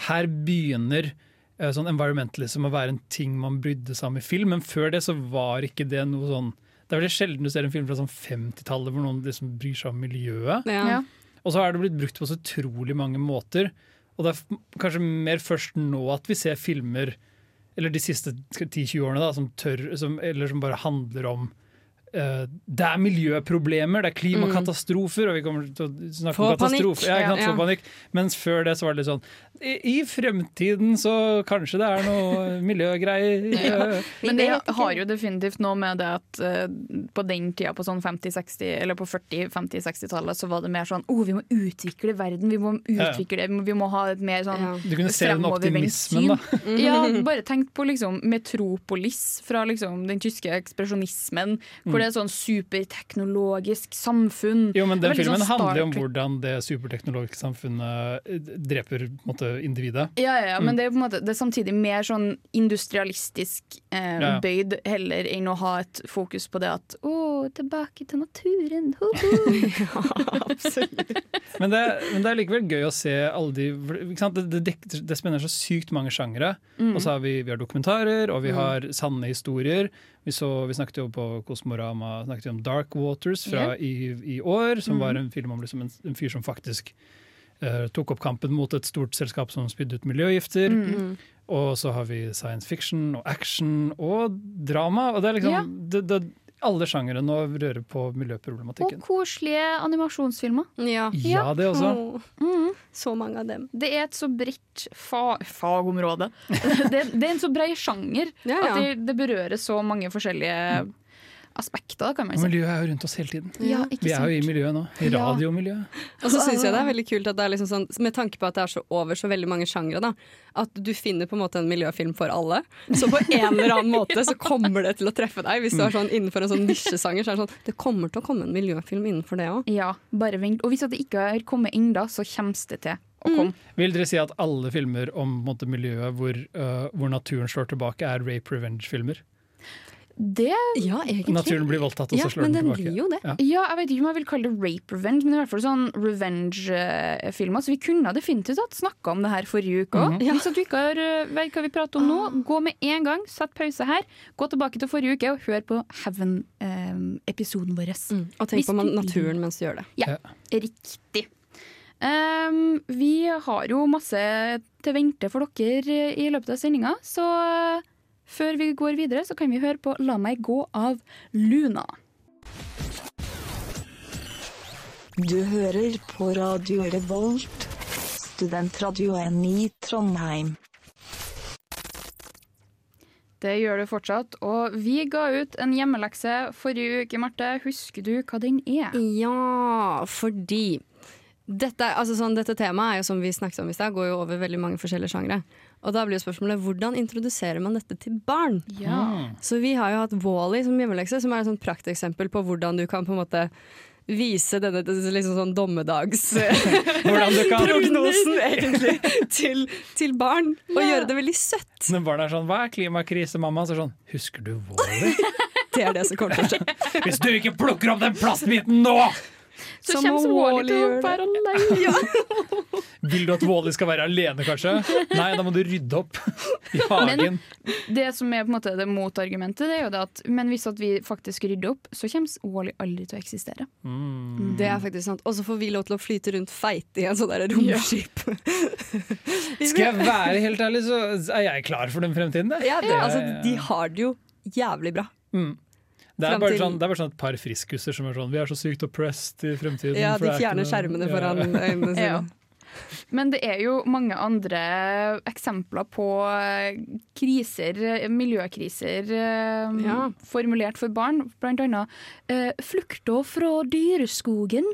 Her begynner eh, sånn environmentalism å være en ting man brydde seg om i film, men før det så var ikke det noe sånn Det er veldig sjelden du ser en film fra sånn 50-tallet hvor noen liksom bryr seg om miljøet. Ja. Ja. Og så har det blitt brukt på så utrolig mange måter. Og det er kanskje mer først nå at vi ser filmer, eller de siste 10-20 årene, da, som, tør, som, eller som bare handler om det er miljøproblemer, det er klimakatastrofer, og vi kommer til å snakke Få om katastrofer. Ja, Ja, få ja. panikk. Mens før det så var det litt sånn I, i fremtiden så kanskje det er noe miljøgreier. ja. Men det har jo definitivt noe med det at uh, på den tida, på sånn 50-60, eller på 40-50-60-tallet, så var det mer sånn oh, vi må utvikle verden, vi må utvikle vi vi må ha et mer sånn Ja. Du kunne se den optimismen, da. Ja, bare tenk på liksom Metropolis fra liksom den tyske ekspresjonismen, hvor det er sånn superteknologisk samfunn. Jo, men den filmen sånn handler jo om hvordan det superteknologiske samfunnet eh, dreper på en måte, individet. Ja, ja, ja, Mm. men det er, på en måte, det er samtidig mer sånn industrialistisk eh, Ja, ja. bøyd heller enn å ha et fokus på det at å, tilbake til naturen. Ho, ho. Men det, men det er likevel gøy å se alle de ikke sant? Det, det, det spenner så sykt mange sjangere. Mm. Og så har vi, vi har dokumentarer, og vi Mm. har sanne historier. Vi, så, vi snakket jo på Kosmorama snakket vi om Dark Waters fra yeah. i, i år, som Mm. var en film om liksom en, en fyr som faktisk uh, tok opp kampen mot et stort selskap som spydde ut miljøgifter. Mm. Og så har vi science fiction og action og drama. Og det er liksom Yeah. det, det, Alle sjangere nå rører på miljøproblematikken. Og koselige animasjonsfilmer. Ja. Ja, det også. Oh. Mm. Så mange av dem. Det er et så bredt fa fagområde. det, det er en så bred sjanger Ja, ja. at det, det berører så mange forskjellige aspekter, kan man si. miljøet er jo rundt oss hele tiden. Ja, ikke Vi er jo i miljøet nå. I Ja. radiomiljøet. Og så syns jeg det er veldig kult at det er liksom sånn, med tanke på at det er så over så veldig mange sjangre, da, at du finner på en måte en miljøfilm for alle. Så på en eller annen måte så kommer det til å treffe deg. Hvis du er sånn innenfor en sånn nisjesanger, så er det sånn Det kommer til å komme en miljøfilm innenfor det òg. Ja, bare vent. Og hvis det ikke har kommet ennå, så kommer det til Mm. Vil dere si at alle filmer om på en måte, miljøet hvor, uh, hvor naturen slår tilbake, er rape revenge-filmer? Det Ja, egentlig. Naturen blir voldtatt, og så Ja, slår men den den tilbake. blir jo det. Ja. Ja, jeg vet ikke om jeg vil kalle det rape revenge, men i hvert fall sånn revenge-filmer. Så vi kunne definitivt hatt snakka om det her forrige uke òg. Mhm. Hvis du ikke har uh, vet hva vi prater om nå, gå med en gang, sett pause her, gå tilbake til forrige uke og hør på Heaven-episoden vår. Og tenk Hvis på man- naturen mens du gjør det. Ja, riktig. Um, vi har jo masse til vente for dere i løpet av sendinga, så uh, før vi går videre, så kan vi høre på La meg gå av Luna. Du hører på Radio Revolt, studentradioen i Trondheim. Det gjør du fortsatt. Og vi ga ut en hjemmelekse forrige uke, Marte. Husker du hva den er? Ja, fordi dette, altså sånn, dette temaet er jo som vi snakket om i sted, går jo over veldig mange forskjellige sjangre. Og da blir jo spørsmålet hvordan introduserer man dette til barn? Ja. Så vi har jo hatt Wall-E som hjemmelekse, som er et sånt prakteksempel på hvordan du kan på en måte vise denne liksom sånn dommedags Hvordan du kan- prognosen egentlig til, til barn, og Ja. gjøre det veldig søtt. Når barn er sånn 'hva er klimakrise, mamma?' Så er sånn 'husker du Wall-E?' Det er det som kommer til å skje. Hvis du ikke plukker opp den plastbiten nå! Så Så kommer Wally til å være alene. Vil du at Wall-E skal være alene, kanskje? Nei, da må du rydde opp i hagen. Men det som er på en måte det motargumentet, det er jo det at men hvis at vi faktisk rydder opp, så kommer Wally aldri til å eksistere. Mm. Det er faktisk sant. Og så får vi lov til å flyte rundt feite i en sånn romskip. Skal jeg være helt ærlig, så er jeg klar for den fremtiden. det. Ja, det, Det- altså, de har det jo jævlig bra. Mm. Det er, bare sånn, det er bare sånn et par friskuser som er sånn Vi er så sykt oppressed i fremtiden. Ja, de det er fjerner skjermene Ja. foran øynene sine. Men det er jo mange andre eksempler på eh, kriser, miljøkriser, eh, Ja. formulert for barn. Blant annet eh, 'Flukta fra dyreskogen',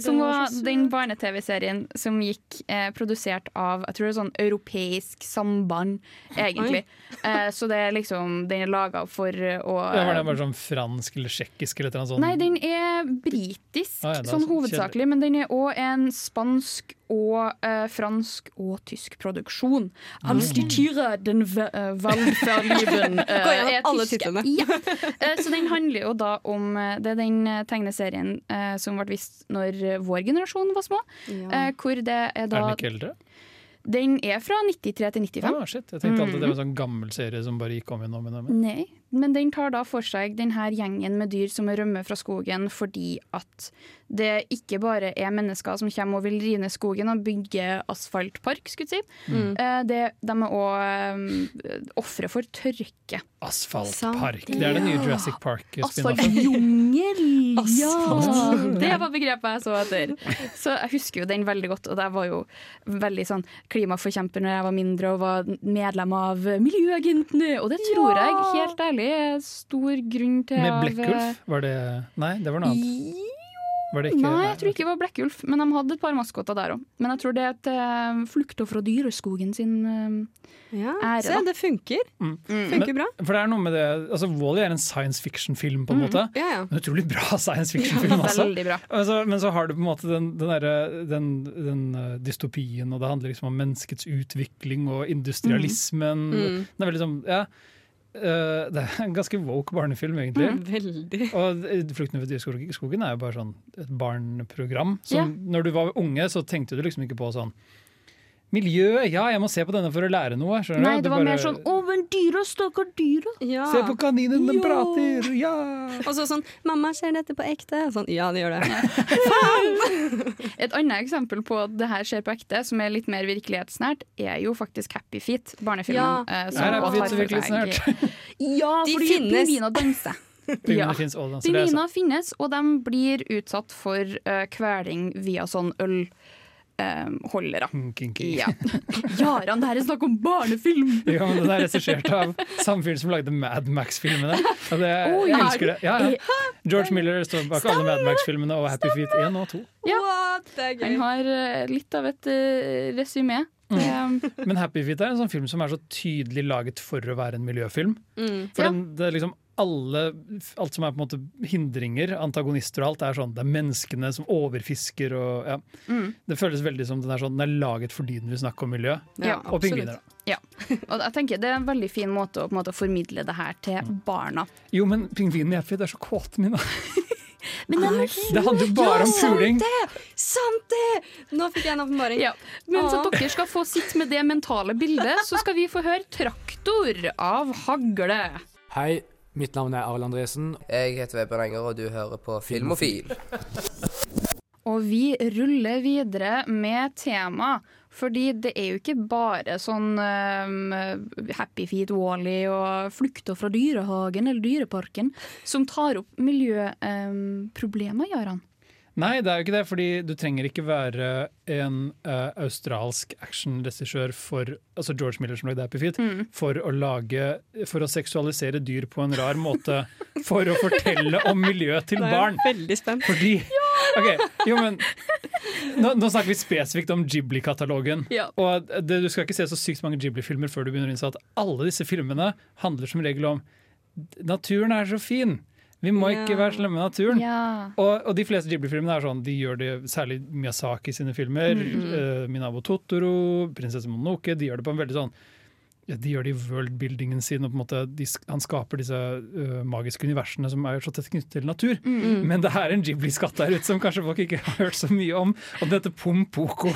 som var var den barne-TV-serien som gikk eh, produsert av jeg tror det er sånn europeisk samband, egentlig. Eh, så det er liksom, den er laga for å Ja, var det bare sånn fransk eller tsjekkisk eller noe sånt? Nei, den er britisk, Ah, ja, er sånn så hovedsakelig, men den er òg en spansk og eh, fransk og tysk produksjon. Als die Tiere, den ve- eh, Waldverlieben eh, er alle tyske. titlene. Ja. Eh, så den handler jo da om eh, Det er den eh, tegneserien eh, som ble vist når vår generasjon var små. Ja. Eh, hvor det er Er den ikke eldre? Den er fra 93 til 95. Ah, shit. Jeg tenkte alltid det var en sånn gammel serie som bare gikk om igjen og om igjen. om igjen. Nei, men den tar da for seg denne gjengen med dyr som rømmer fra skogen fordi at det ikke bare er mennesker som kommer og vil rive ned skogen og bygge asfaltpark, skulle jeg si. Mm. Eh, Det, de er òg ofre for tørke. Asfaltpark. Det er det nye Jurassic Park-spinnoffet. Asfaltjungel! Ja! Det var begrepet jeg så etter. Så jeg husker jo den veldig godt, og jeg var jo veldig sånn klimaforkjemper når jeg var mindre og var medlem av Miljøagentene, og det tror jeg helt ærlig er stor grunn til Med Blekkulf? Var det Nei, det var noe annet. Var det ikke Nei, jeg tror ikke det var Blekkulf, men de hadde et par maskoter der òg. Men jeg tror det er til flukta fra dyreskogen sin ja, ære. Se, det funker. Mm. Funker Men- bra. For det er noe med det altså Wall-E er en science fiction-film, på en Mm. måte. Ja, ja. En utrolig bra science fiction-film. Veldig bra. Altså, men så har du på en måte den, den, der, den, den eh, dystopien, og det handler liksom om menneskets utvikling og industrialismen. Mm. Det er veldig sånn, ja eh, Det er en ganske woke barnefilm, egentlig. Mm, veldig. Og eh, 'Flukten over dyreskogen' er jo bare sånn et barneprogram. Som Ja. Når du var unge, så tenkte du liksom ikke på sånn Miljø, ja, jeg må se på denne for å lære noe. skjønner Nei, det Du var bare- mer sånn 'Å, men dyra, stakkar dyra'. Se på kaninen, den Ja. prater! Ja! Og så sånn 'Mamma, ser dette på ekte?' Sånn, ja, det gjør det. Et annet eksempel på at det her skjer på ekte, som er litt mer virkelighetsnært, er jo faktisk Happy Feet, barnefilmen. Ja. eh, Er Happy Feet så virkelig snært? Ja, De fordi finnes. pingviner danser. Pingviner finnes så er Pingviner finnes, og de blir utsatt for uh, kveling via sånn ølholdere. Kinky. Ja. Jaran, det her er snakk om barnefilm! Ja, men Den er regissert av samme fyr som lagde Mad Max-filmene. Og det, Å, jeg ja. elsker det. Ja, ja. George Miller står bak alle Mad Max-filmene og Happy Feet 1 og 2. Ja. Han har eh, litt av et uh, resymé. Mm. Men Happy Feet er en sånn film som er så tydelig laget for å være en miljøfilm. Mm. For Ja. den, det er liksom alle, alt som er på en måte hindringer, antagonister og alt, det er sånn, det er menneskene som overfisker og ja. Mm. Det føles veldig som den er sånn, den er laget fordi den vil snakke om miljø. Ja, og pingviner. da. Ja. Og jeg tenker Det er en veldig fin måte å på en måte, formidle det her til Mm. barna. Jo, men pingvinene i Happy Feet er så kåte, mine. Men det, er Det handler jo bare om puling. Sant det! Sant det! Nå fikk jeg en åpenbaring. Ja. Mens at dere skal få sitte med det mentale bildet, så skal vi få høre 'Traktor' av Hagle. Hei, mitt navn er Arild Andresen. Jeg heter Vebjørn Enger, og du hører på Filmofil. Og vi ruller videre med tema. Fordi det er jo ikke bare sånn um, Happy Feet Wally og flukter fra dyrehagen eller dyreparken som tar opp miljøproblemer, Jaran. Nei, det er jo ikke det, fordi du trenger ikke være en uh, australsk actionregissør for altså George Miller som lagde Happy Feet, Mm. for å lage For å seksualisere dyr på en rar måte for å fortelle om miljøet til barn. Det er veldig spent. Fordi Ok, jo, men nå, nå snakker vi spesifikt om Ghibli-katalogen. Ja. Og det, Du skal ikke se så sykt mange Ghibli-filmer før du begynner å innse at alle disse filmene handler som regel om naturen er så fin. Vi må ikke være slemme med naturen. Ja. Og, og de fleste Ghibli-filmene er sånn, de gjør det særlig Miyazaki sine filmer. Mm -hmm. uh, Minabo Totoro, Prinsesse Mononoke. De gjør det på en veldig sånn ja, De gjør det i worldbuildingen sin, og på en måte de, han skaper disse uh, magiske universene som er så tett knyttet til natur. Mhm. Men det er en Ghibli-skatt der ute som kanskje folk ikke har hørt så mye om, og den heter Pompoko.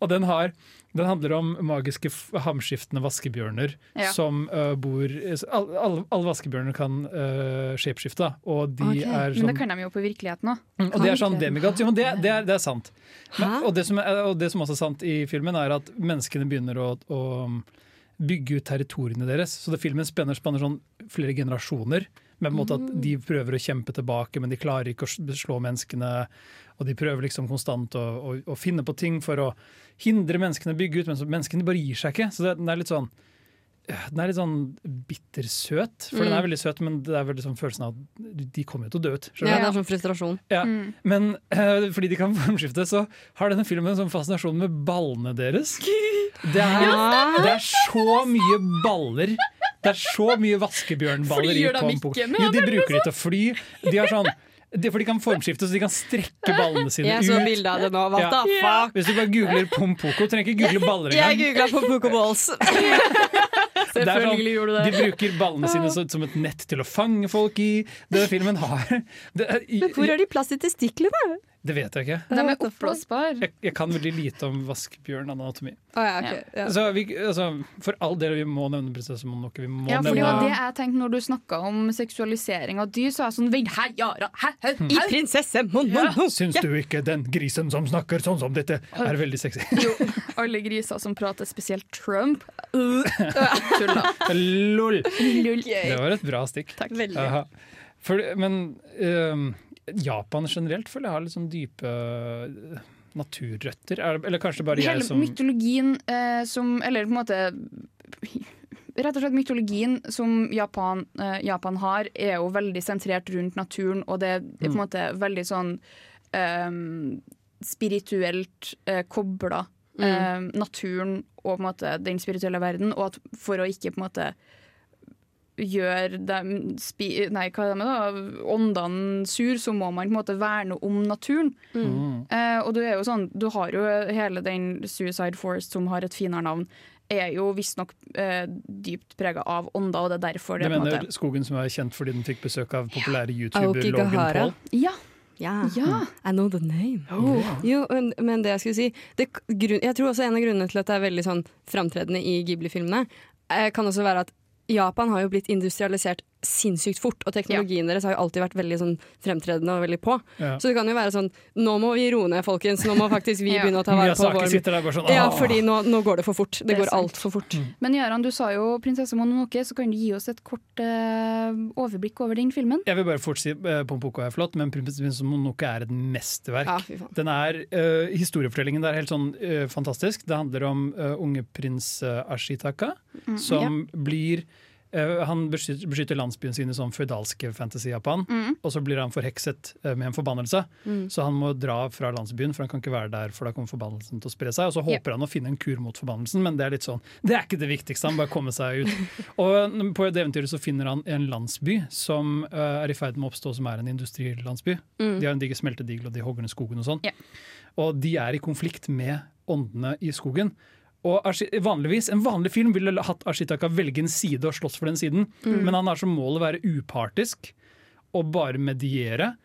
Og den, har, den handler om magiske hamskiftende vaskebjørner Ja. som uh, bor Alle, all, all vaskebjørner kan uh, shapeskifte, og de okay. er Men sånn det kan de jo på virkeligheten òg. Mm, Og det er sånn demigods. Jo, men det, det, er, det er sant. Men, og, det som og det som også er sant i filmen, er at menneskene begynner å, å bygge ut territoriene deres. Så det filmen spenner, spanner sånn flere generasjoner Med på en måte at De prøver å kjempe tilbake, men de klarer ikke å slå menneskene. Og de prøver liksom konstant å, å, å finne på ting for å hindre menneskene å bygge ut, men menneskene bare gir seg ikke. Så det, den er litt sånn den er litt sånn bittersøt, for den Mm. er veldig søt, men det er veldig sånn følelsen av at de kommer jo til å dø ut. Ja, det er sånn frustrasjon. Ja, Mm. Men uh, fordi de kan formskifte, så har denne filmen en sånn fascinasjon med ballene deres. Det er, Ja. det er så mye baller. Det er så mye vaskebjørnballer i Flyr de ikke Jo, de bruker de til å fly. De har sånn de, fordi de kan formskifte, så de kan strekke ballene sine Jeg så bildet bilde av det nå. What Ja. the fuck? Hvis du bare googler Pompoko, trenger ikke google baller Jeg engang. googla pompoko Balls. Det er Selvfølgelig gjorde du det. De bruker ballene sine som et nett til å fange folk i. Denne filmen har det, er, i, Men hvor har de plass til testiklene? Det vet jeg ikke. De er oppblåsbare. Jeg, jeg kan veldig lite om vaskebjørnanatomi. Oh, ja, okay. Ja. Så vi, altså, for all del, vi må nevne prinsesse Mononoke. Vi må Ja, for det var det jeg tenkte når du snakka om seksualisering av dyr. Så er jeg sånn Vent, hæ, Yara, hæ, hæ. I prinsesse Mononoke! Syns du ikke den grisen som snakker sånn som dette, er veldig sexy? Jo, alle griser som prater spesielt Trump. Uh, Tulla. Lol! Det var et bra stikk. Veldig. Aha. For, men øhm, Japan generelt føler jeg har litt sånn dype øh, naturrøtter. Er, eller kanskje bare Hele jeg som mytologien eh, som Eller på en måte Rett og slett mytologien som Japan, eh, Japan har, er jo veldig sentrert rundt naturen, og det er på en Mm. måte veldig sånn eh, spirituelt eh, kobla Mm. eh, naturen og på en måte den spirituelle verden, og at for å ikke på en måte gjøre dem spi, Nei, hva er det med da? Åndene sur, så må man på en måte verne om naturen. Mm. Eh, og du er jo sånn, du har jo hele den Suicide Forest som har et finere navn, er jo visstnok eh, dypt prega av ånder, og det er derfor Du det på en mener måte skogen som er kjent fordi den fikk besøk av populære YouTuber Logan Gahara. Paul? Ja. Ja. Ja. I know the name. Oh. Jo, men, men det jeg skulle si det, grunn, Jeg tror også en av grunnene til at det er veldig sånn framtredende i Ghibli-filmene, eh, kan også være at Japan har jo blitt industrialisert sinnssykt fort, og teknologien deres har jo alltid vært veldig sånn fremtredende og veldig på. Ja. Så det kan jo være sånn Nå må vi roe ned, folkens. Nå må faktisk vi Ja. begynne å ta vare på vår sånn, Ja, fordi nå, nå går det for fort. Det, Det går altfor fort. Men Jaran, du sa jo 'Prinsesse Mononoke', så kan du gi oss et kort uh, overblikk over den filmen? Jeg vil bare fort si uh, Pompoko er flott, men Prinsesse Mononoke er et mesterverk. Ja. Den er, uh, Historiefortellingen der er helt sånn fantastisk. Det handler om unge prins Ashitaka, Mm, som blir han beskytter, beskytter landsbyen sin i sånn føydalske fantasy-Japan, Mm. og så blir han forhekset eh, med en forbannelse. Mm. Så han må dra fra landsbyen, for han kan ikke være der, for da kommer forbannelsen til å spre seg. Og så håper håper han å finne en kur mot forbannelsen, men det er litt sånn Det er ikke det viktigste, han bare kommer seg ut. Og på det eventyret så finner han en landsby som uh, er i ferd med å oppstå, som er en industrilandsby. Mm. De har en diger smeltedigel, og de hogger ned skogen og sånn. Yep. Og de er i konflikt med åndene i skogen. Og vanligvis, En vanlig film ville hatt Ashitaka velge en side og slåss for den siden, Mm. men han har som mål å være upartisk og bare mediere.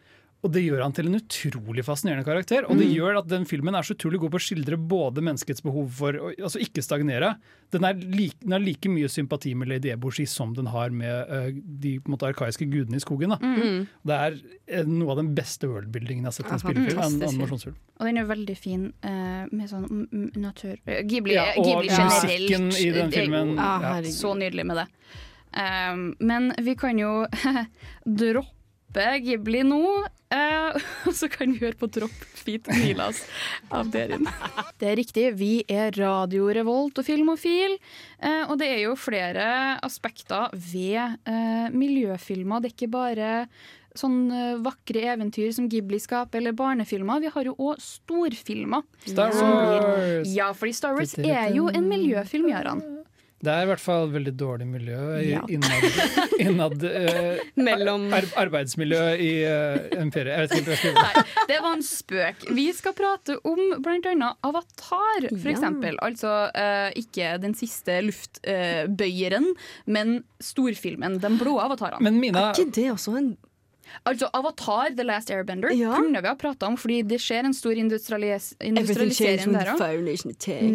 Og det gjør han til en utrolig fascinerende karakter. Og det Mm. gjør at den filmen er så utrolig god på å skildre både menneskets behov for å altså ikke stagnere. Den, like, den har like mye sympati med Lady Eboshi som den har med uh, de på en måte, arkaiske gudene i skogen. Da. Mm. Det er uh, noe av den beste worldbuildingen jeg har sett i en spillefilm. En animasjonsfilm. Og den er veldig fin uh, med sånn mm, mm, natur... Ghibli, Ja, og Ghibli musikken i den filmen, ah, ja. så nydelig med det. Um, men vi kan jo droppe Ghibli nå, eh, og så kan vi høre på Dropp Feet Milas av Derin. Det er riktig, vi er Radio Revolt og Filmofil, eh, og det er jo flere aspekter ved eh, miljøfilmer. Det er ikke bare sånn eh, vakre eventyr som Ghibli skaper, eller barnefilmer. Vi har jo òg storfilmer. Star Wars! blir-! Ja, fordi Star Wars er jo en miljøfilm, Jaran. Det er i hvert fall veldig dårlig miljø Ja. innad, innad uh, ar arbeidsmiljø i uh, imperiet. Jeg vet ikke hva jeg skal Nei, det var en spøk. Vi skal prate om bl.a. Avatar, for Ja. Altså uh, ikke den siste luftbøyeren, men storfilmen. Den blå avataren. Men Mina, Er ikke det også en Altså Avatar, The Last Airbender, kunne vi ha prata om, fordi det skjer en stor industrialis industrialisering der òg.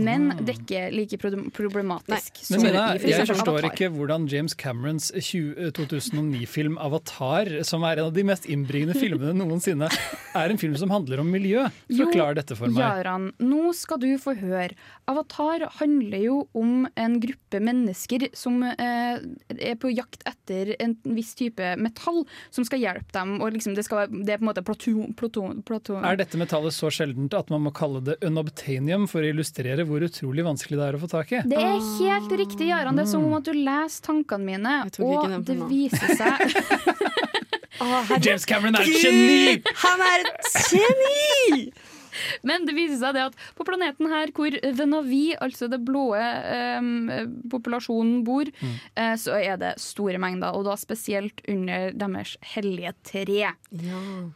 Men det er ikke like problematisk. Som Men, i for jeg forstår Avatar. ikke hvordan James Camerons 2009-film 'Avatar', som er en av de mest innbringende filmene noensinne, er en film som handler om miljø. Forklar dette for meg. Jaran, nå skal du få høre. Avatar handler jo om en gruppe mennesker som eh, er på jakt etter en viss type metall som skal hjelpe dem. Og liksom det, skal være, det er på en måte platon... platon, platon. Er dette metallet så sjeldent at man må kalle det unobtainium for å illustrere hvor utrolig vanskelig det er å få tak i? Det er helt riktig, Jaran. Det er som om at du leser tankene mine, og det viser seg James Cameron er et geni! Han er et geni! Men det viser seg det at på planeten her hvor The Navi, altså det blå eh, populasjonen bor, Mm. eh, så er det store mengder, og da spesielt under deres hellige tre.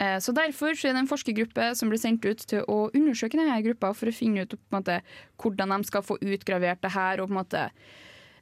Eh, så derfor så er det en forskergruppe som blir sendt ut til å undersøke denne gruppa for å finne ut måte, hvordan de skal få utgravert det her. og på en måte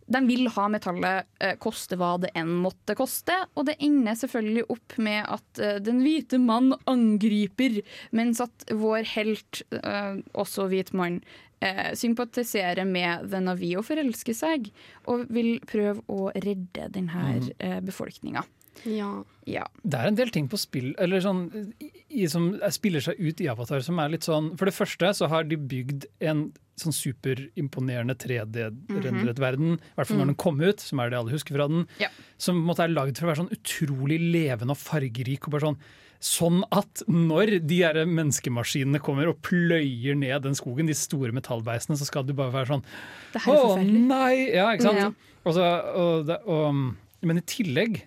de vil ha metallet eh, koste hva det enn måtte koste, og det ender selvfølgelig opp med at eh, den hvite mann angriper, mens at vår helt, eh, også hvit mann, eh, sympatiserer med The Navi og forelsker seg, og vil prøve å redde denne Mhm. eh, befolkninga. Ja. Ja. Det er en del ting på spill eller sånn, i, som spiller seg ut i Avatar som er litt sånn For det første så har de bygd en sånn superimponerende 3D-rendret Mhm. verden, i hvert fall når Mm. den kom ut, som er det alle husker fra den, Ja. som måte er lagd for å være sånn utrolig levende og fargerik. og bare sånn Sånn at når de her menneskemaskinene kommer og pløyer ned den skogen, de store metallbeisene, så skal du bare være sånn Å nei! Ja, ikke sant? Ja. Og så, og og, men i tillegg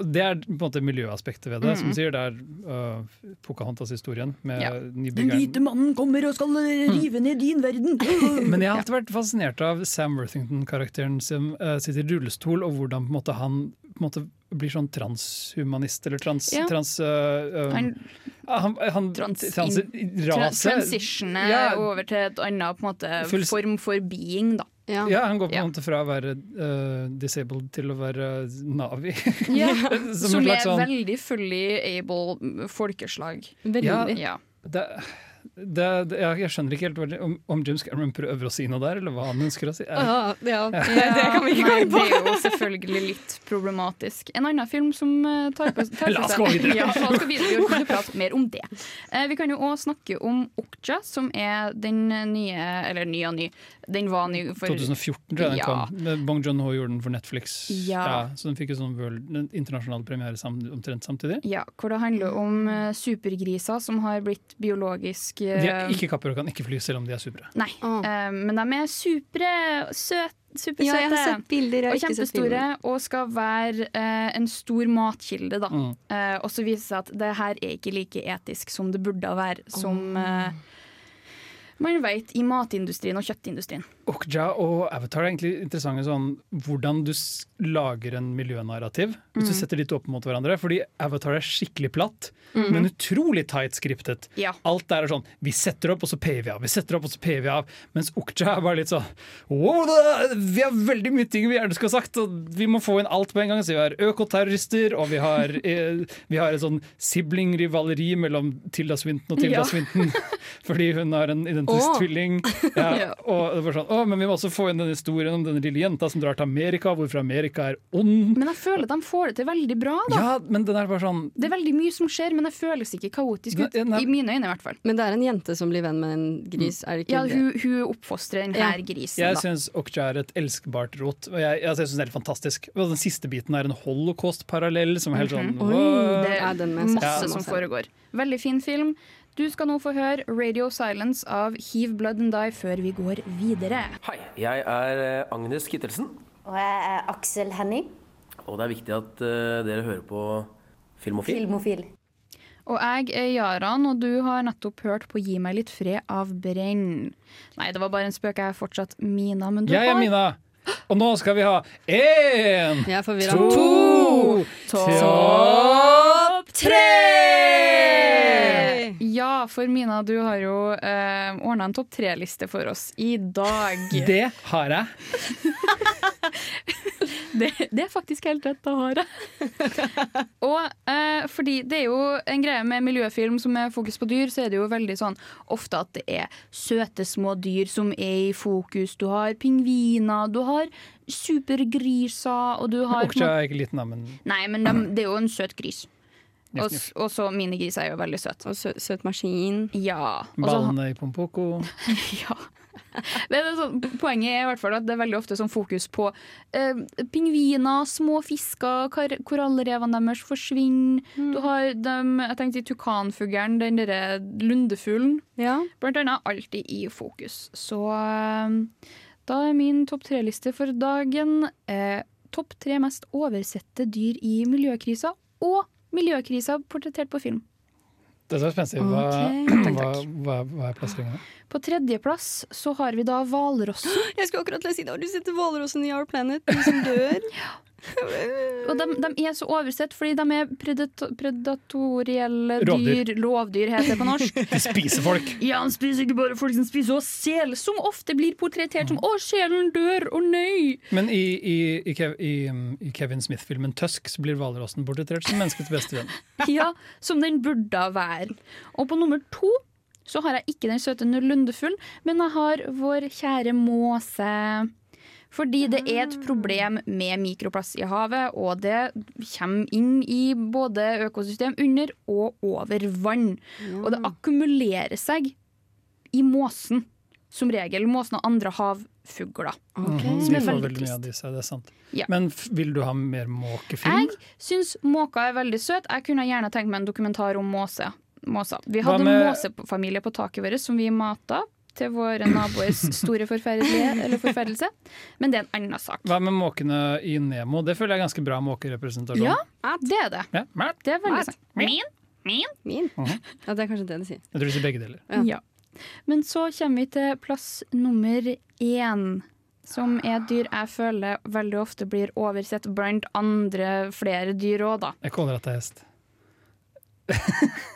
det er på en måte miljøaspektet ved det. Som Mhm. sier, det er uh, Pocahontas-historien med Ja. nybyggeren. mannen kommer og skal rive ned din verden. Men jeg har alltid vært fascinert av Sam Worthington-karakteren som uh, sitter i rullestol, og hvordan på en måte, han på en måte blir sånn transhumanist, eller trans... Ja. trans uh, um, Han- han, han, Trans, trans, Ja. over til et annet på en måte, form for being, da. Ja, han går på en Ja. måte fra å være uh, disabled til å være Navi. Ja, Som som, er sånn- veldig fully able folkeslag. Ja, Ja. det, det, det, jeg, jeg skjønner ikke helt om, om James Cameron prøver å si noe der, eller hva han ønsker å si. Jeg- Ja, ja. Ja. Det kan vi ikke Nei, inn på. det er jo selvfølgelig litt problematisk. En annen film som eh, tar på tar La oss gå videre. Ja, oss videre. Vi ikke prate mer om det. Eh, vi kan jo òg snakke om Okja, som er den nye Eller ny og ny. Den var ny for 2014 tror jeg den Ja. kom. Bong Joon-ho gjorde den for Netflix. Ja. så den fikk jo sånn world, en internasjonal premiere sam, omtrent samtidig. Ja, hvor det handler om eh, supergriser som har blitt biologisk eh, De er ikke kapper og kan ikke fly, selv om de er supre. Nei, eh, men de er supre, søte, supersøte. Ja, jeg har sett bilder, jeg har og kjempestore, og skal være uh, en stor matkilde. Da. Mm. Uh, og så viser det seg at det her er ikke like etisk som det burde være, som man vet i matindustrien og kjøttindustrien. Okja og Avatar er egentlig interessante sånn hvordan du lager en miljønarrativ. Hvis du Mm. setter de to opp mot hverandre. Fordi Avatar er skikkelig platt, mm. men utrolig tight skriptet. Ja. Alt der er sånn vi setter opp, og så payer vi av. Vi setter opp, og så payer vi av. Mens Okja er bare litt sånn wow, da, vi har veldig mye ting vi gjerne skulle ha sagt, og vi må få inn alt på en gang. Så vi har økoterrorister, og vi har, eh, vi har et sånn sibling-rivaleri mellom Tilda Swinton og Tilda Ja. Swinton. Fordi hun har en identisk oh. tvilling. Ja, Ja. og det var sånn, å, men vi må også få inn den historien om den lille jenta som drar til Amerika, hvorfor Amerika er ond. Men jeg føler at de får det til veldig bra. Da. Ja, men den er bare sånn Det er veldig mye som skjer, men det føles ikke kaotisk ut. I mine øyne, i hvert fall. Men det er en jente som blir venn med en gris, er det ikke Ja, det? hun, hun oppfostrer den her Ja. grisen. Jeg da. syns Okja er et elskbart rot. Og jeg, jeg synes det er helt fantastisk. Og den siste biten er en holocaust-parallell som er helt sånn Mhm. «Wow». Det er den med masse, se. masse som foregår. Veldig fin film. Du skal nå få høre Radio Silence av Heave Blood and Die før vi går videre. Hei, jeg er eh, Agnes Kittelsen, Og jeg er Aksel Henning, og det er viktig at eh, dere hører på Filmofil. filmofil. Og jeg er Jaran, og du har nettopp hørt på Gi meg litt fred av Brenn. Nei, det var bare en spøk. Jeg er fortsatt Mina, men du Jeg er Mina. Og nå skal vi ha én, to, to, topp tre! Ja, for Mina, du har jo eh, ordna en topp tre-liste for oss i dag. Det har jeg. det, det er faktisk helt rett, det har jeg. og eh, fordi det er jo en greie med miljøfilm som er fokus på dyr, så er det jo veldig sånn ofte at det er søte små dyr som er i fokus. Du har pingviner, du har supergriser, og du har Okja er ikke liten, da, men Nei, men de, det er jo en søt gris. Og, og så minigris er jo veldig søt. Og søt, søt maskin. Ja. ballene i Pompoko. ja. Det er sånn, poenget er i hvert fall at det er veldig ofte sånn fokus på eh, pingviner, små fisker, kar korallrevene deres forsvinner. Du har dem, jeg tenkte i tukanfuglen, den derre lundefuglen. Blant annet alltid i fokus. Så eh, da er min topp tre-liste for dagen eh, topp tre mest oversette dyr i miljøkrisa og miljøkrisa portrettert på film. Det er så spenstig. Hva, okay. hva, hva, hva er plasseringa? På tredjeplass så har vi da hvalrossen. Jeg skulle akkurat si det. Har du sett hvalrossen i Our Planet? De som dør? Og de, de er så oversett fordi de er predato predatorielle Rovdyr. dyr. Lovdyr heter det på norsk. De spiser folk. Ja, de spiser ikke bare folk som spiser også sel, som ofte blir portrettert som 'Å, sjelen dør, å nei'. Men i, i, i, Kev, i, i Kevin Smith-filmen 'Tusk' så blir hvalrossen portrettert som menneskets beste venn. Ja, som den burde være. Og på nummer to så har jeg ikke den søte lundefuglen, men jeg har vår kjære måse. Fordi det er et problem med mikroplast i havet, og det kommer inn i både økosystem under og over vann. Og det akkumulerer seg i måsen, som regel. Måsen og andre havfugler. Okay. Som De er veldig veldig mye trist. av disse, det er sant. Ja. Men vil du ha mer måkefilm? Jeg syns måker er veldig søt. Jeg kunne gjerne tenkt meg en dokumentar om måse. måser. Vi hadde med- måsefamilie på taket vårt som vi mata til våre naboers store eller forferdelse. Men det er en annen sak. Hva med måkene i Nemo? Det føler jeg er ganske bra måkerepresentasjon. Ja, det er det. Ja, Det er veldig sant. Min, min, min. Mhm. Ja, det er kanskje det de sier. Jeg tror de sier begge deler. Ja. Men så kommer vi til plass nummer én. Som er et dyr jeg føler veldig ofte blir oversett blant andre flere dyr òg, da. Jeg kaller at det er hest.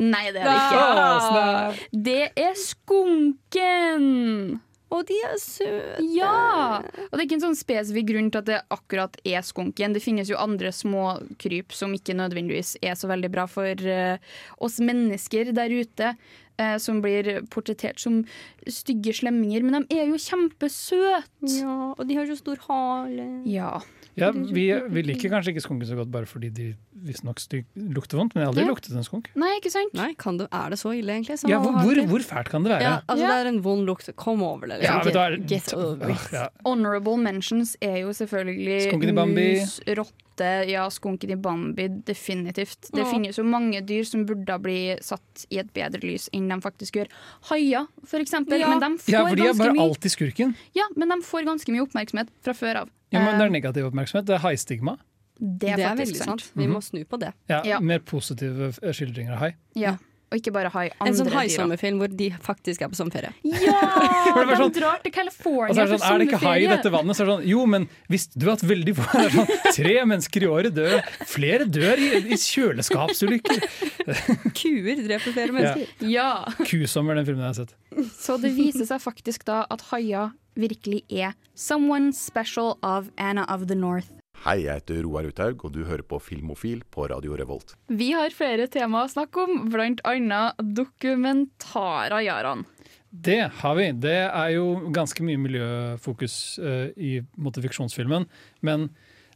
Nei, det er det ikke. snap. Det er skunken! Og de er søte! Ja! Og det er ikke en sånn spesifikk grunn til at det akkurat er skunken. Det finnes jo andre små kryp som ikke nødvendigvis er så veldig bra for uh, oss mennesker der ute. Uh, som blir portrettert som stygge slemminger, men de er jo kjempesøte! Ja, og de har så stor hale. Ja. Ja, vi, vi liker kanskje ikke skunken så godt bare fordi de visstnok lukter vondt, men jeg har aldri Ja. luktet en skunk. Nei, ikke sant? Nei, kan det, Er det så ille, egentlig? Så Ja, hvor, hvor, hvor fælt kan det være? Ja, altså, Ja. Det er en vond lukt. Kom over det. Liksom. Ja, er, Get over it. Ja. Honorable mentions er jo selvfølgelig Skunken i Bambi. mus, rotte, ja, skunken i Bambi, definitivt. Det Ja. finnes jo mange dyr som burde bli satt i et bedre lys enn de faktisk gjør. Haier, for eksempel. Ja. Men de får Ja, for de er bare mye alltid skurken. Ja, men de får ganske mye oppmerksomhet fra før av. Ja, men Det Eh, er negativ oppmerksomhet. Det er haistigma. det er Det er veldig sant. sant. Vi Mhm. må snu på det. Ja, Ja. Mer positive eh, skildringer av hai. Ja. Og ikke bare hai, andre En sånn haisommerfilm hvor de faktisk er på sommerferie. Ja! De sånn- drar til California sånn, det for sommerferie! er det ikke hai i dette vannet? Så er det sånn, jo, men visste du at veldig få er sånn, Tre mennesker i året dør. Flere dør i, i kjøleskapsulykker. Kuer dreper flere mennesker. Ja. Kusommer, den filmen jeg har sett. Så det viser seg faktisk da at haier virkelig er someone special of Anna of the North. Hei, jeg heter Roar Uthaug, og du hører på Filmofil på Radio Revolt. Vi har flere temaer å snakke om, blant annet dokumentarer, Jaran. Det har vi. Det er jo ganske mye miljøfokus uh, i motifiksjonsfilmen, en måte, fiksjonsfilmen. Men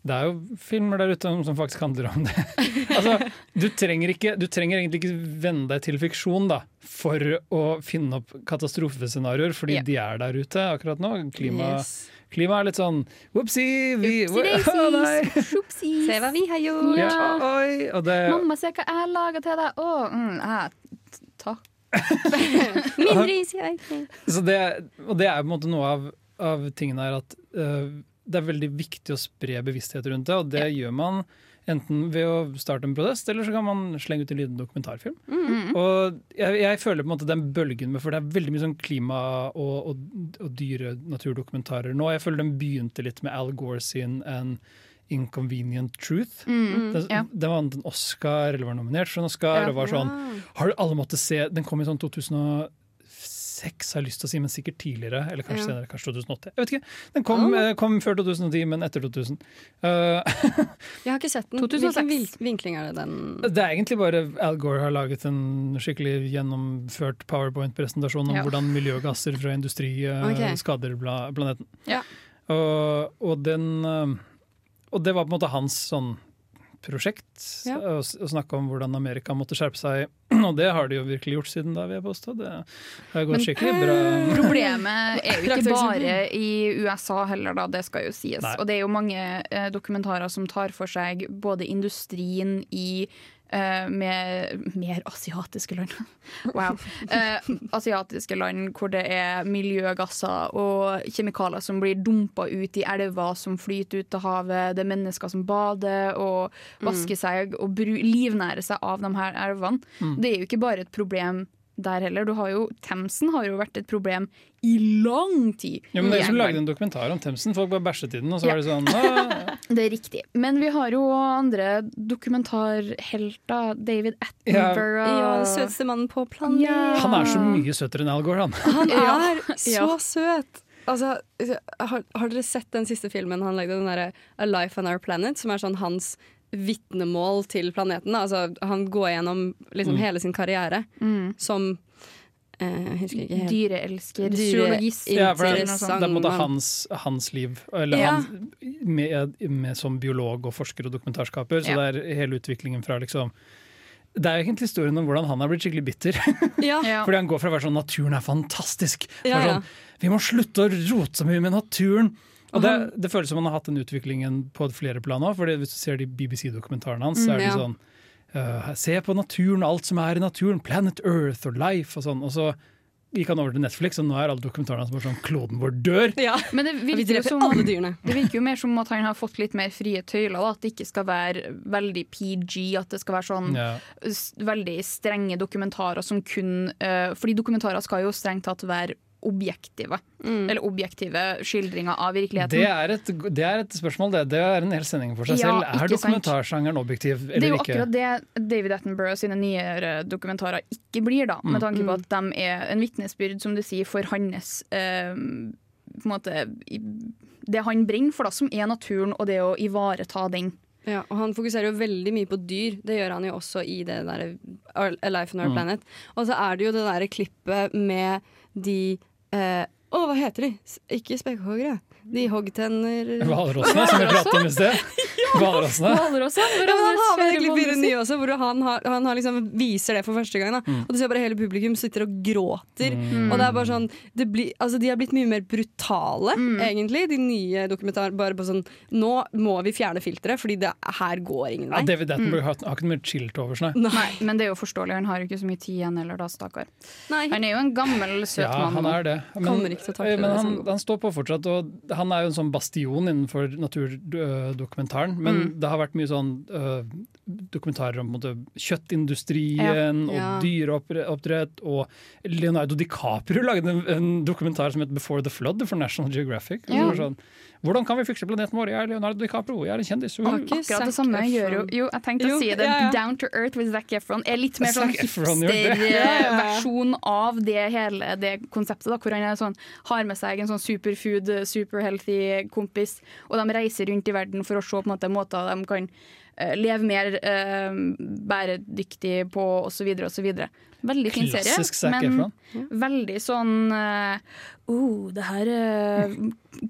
det er jo filmer der ute som faktisk handler om det. altså, du, trenger ikke, du trenger egentlig ikke venne deg til fiksjon da, for å finne opp katastrofescenarioer, fordi yeah. de er der ute akkurat nå. Klima, Yes. klima er litt sånn Opsi, Vi, oopsies. Se hva vi har gjort! Ja, Ja. oi, og det, Mamma, se hva jeg har laga til deg. Å, mm, ah, takk. Min ris, i eisen. Så det, og det er på en måte noe av, av tingene her at øh, det er veldig viktig å spre bevissthet rundt det, og det gjør man enten ved å starte en protest, eller så kan man slenge ut en liten dokumentarfilm. Mm. Og jeg, jeg føler på en måte den bølgen med, for det er veldig mye sånn klima- og, og, og dyre naturdokumentarer nå. Jeg føler den begynte litt med Al Gore sin en Inconvenient Truth. Mm, Den, ja. den vant en Oscar, eller var nominert for en Oscar. Ja. og var sånn, har du alle måttet se Den kom i sånn 2006 2006, har jeg lyst til å si, men sikkert tidligere. Eller kanskje Ja. senere, kanskje 2008. Jeg vet ikke. Den kom, Ah. eh, kom før 2010, men etter 2000. Uh, Jeg har ikke sett den. 2006. Hvilken vinkling er det den det er egentlig bare Al Gore har laget en skikkelig gjennomført powerpoint-presentasjon om Ja. hvordan miljøgasser fra industri eh, Ok. skader planeten. Ja. Og, og, den, eh, og det var på en måte hans sånn prosjekt, Ja. å snakke om hvordan Amerika måtte skjerpe seg. Og det har de jo virkelig gjort siden da vi er på Åstad. Det har gått Men, skikkelig bra. Problemet er jo ikke bare i USA heller, da, det skal jo sies. Nei. Og det er jo mange eh, dokumentarer som tar for seg både industrien i eh, med mer asiatiske land. wow. Eh, asiatiske land hvor det er miljøgasser og kjemikalier som blir dumpa ut i elver som flyter ut til havet. Det er mennesker som bader og vasker seg og livnærer seg av de her elvene. Mm. Det er jo ikke bare et problem der heller. Du har jo, Themsen har jo vært et problem i lang tid. Ja, men er jo som lagde en dokumentar om Themsen. Folk bare bæsjet i den, og så Ja. var det sånn ah, Det er riktig. Men vi har jo andre dokumentarhelter. David Attenborough. Ja, den søteste mannen på planeten. Ja. Han er så mye søtere enn Al Gore, han. Han Ja. er så Ja. søt! Altså, har, har dere sett den siste filmen han lagde, den derre A Life on Our Planet, som er sånn hans vitnemål til planeten? Altså, han går gjennom liksom Mm. hele sin karriere Mm. som Jeg husker ikke helt. Dyreelsker, Dyre- zoologist Ja, det, det er på en måte hans, hans liv, eller Ja. han, med, med som biolog og forsker og dokumentarskaper. Så Ja. det er hele utviklingen fra liksom Det er egentlig historien om hvordan han har blitt skikkelig bitter. Ja. Fordi han går fra å være sånn 'naturen er fantastisk', Ja, ja. sånn 'vi må slutte å rote så mye med naturen'. Og det, det føles som han har hatt den utviklingen på flere plan òg. Hvis du ser de BBC-dokumentarene hans, så er de Mm, ja. sånn eh, Se på naturen, alt som er i naturen. Planet Earth og Life og sånn. Og så gikk han over til Netflix, og nå er alle dokumentarene som er sånn 'kloden vår dør'. Ja. Men det Vi virker, som, alle dyrene. det virker jo mer som at han har fått litt mer frie tøyler. Da. At det ikke skal være veldig PG, at det skal være sånn Ja. veldig strenge dokumentarer som kun uh, Fordi dokumentarer skal jo strengt tatt være objektive. Mm. Eller objektive skildringer av virkeligheten. Det er, et, det er et spørsmål, det. Det er en hel sending for seg Ja, selv. Er dokumentarsjangeren objektiv dokumentarsjangeren objektiv Det er jo ikke? akkurat det David Attenborough sine nyere dokumentarer ikke blir, da. Med Mm. tanke på at de er en vitnesbyrd, som du sier, for hans eh, på en måte, i- Det han brenner for, da, som er naturen, og det å ivareta den. Ja, og han fokuserer jo veldig mye på dyr. Det gjør han jo også i det der A Life on Our Mm. Planet. Og så er det jo det derre klippet med de eh, Å, hva heter de? Ikke spekkhoggere. De hoggtenner Hvalrossene, som vi pratet om i sted. Hvalrossene. Ja. Ja, men han har med Hvalross. nye også, hvor han, har, han har liksom viser det for første gang. Da. Mm. Og du ser bare hele publikum sitter og gråter. Mm. Og det er bare sånn det blir, altså De har blitt mye mer brutale, Mm. egentlig, de nye dokumentarene. Bare på sånn Nå må vi fjerne filteret, fordi det her går ingen Ja, vei. David Attenborough har, har ikke noe mer chill til overs, nei. Nei, men det er jo forståelig. Han har jo ikke så mye tid igjen heller, da, stakkar. Han er jo en gammel, søt Ja, mann. han er det. Men, ikke til men han, han står på fortsatt, og han er jo en sånn bastion innenfor naturdokumentaren. Men Mm. det har vært mye sånn uh, dokumentarer om måte, kjøttindustrien Ja. og dyreoppdrett. Og Leonardo DiCaprio lagde en, en dokumentar som het 'Before the Flood' for National Geographic. Ja. var Sånn, Hvordan kan vi fikse planeten vår? Jeg er Leonardo DiCaprio, jeg er en kjendis. Har ikke Akkurat det samme gjør jo Jo, jeg tenkte Jo, å si det. ja, ja. Down to Earth with Zac Efron er litt mer sånn hipster-versjon av det hele det konseptet. Da, hvor han er sånn, har med seg en sånn superfood, superhealthy kompis, og de reiser rundt i verden for å se på en måte måter de kan eh, leve mer eh, bæredyktig på, osv. osv. Veldig fin serie, Klassisk Zac men Efron. veldig sånn uh, oh, Det her er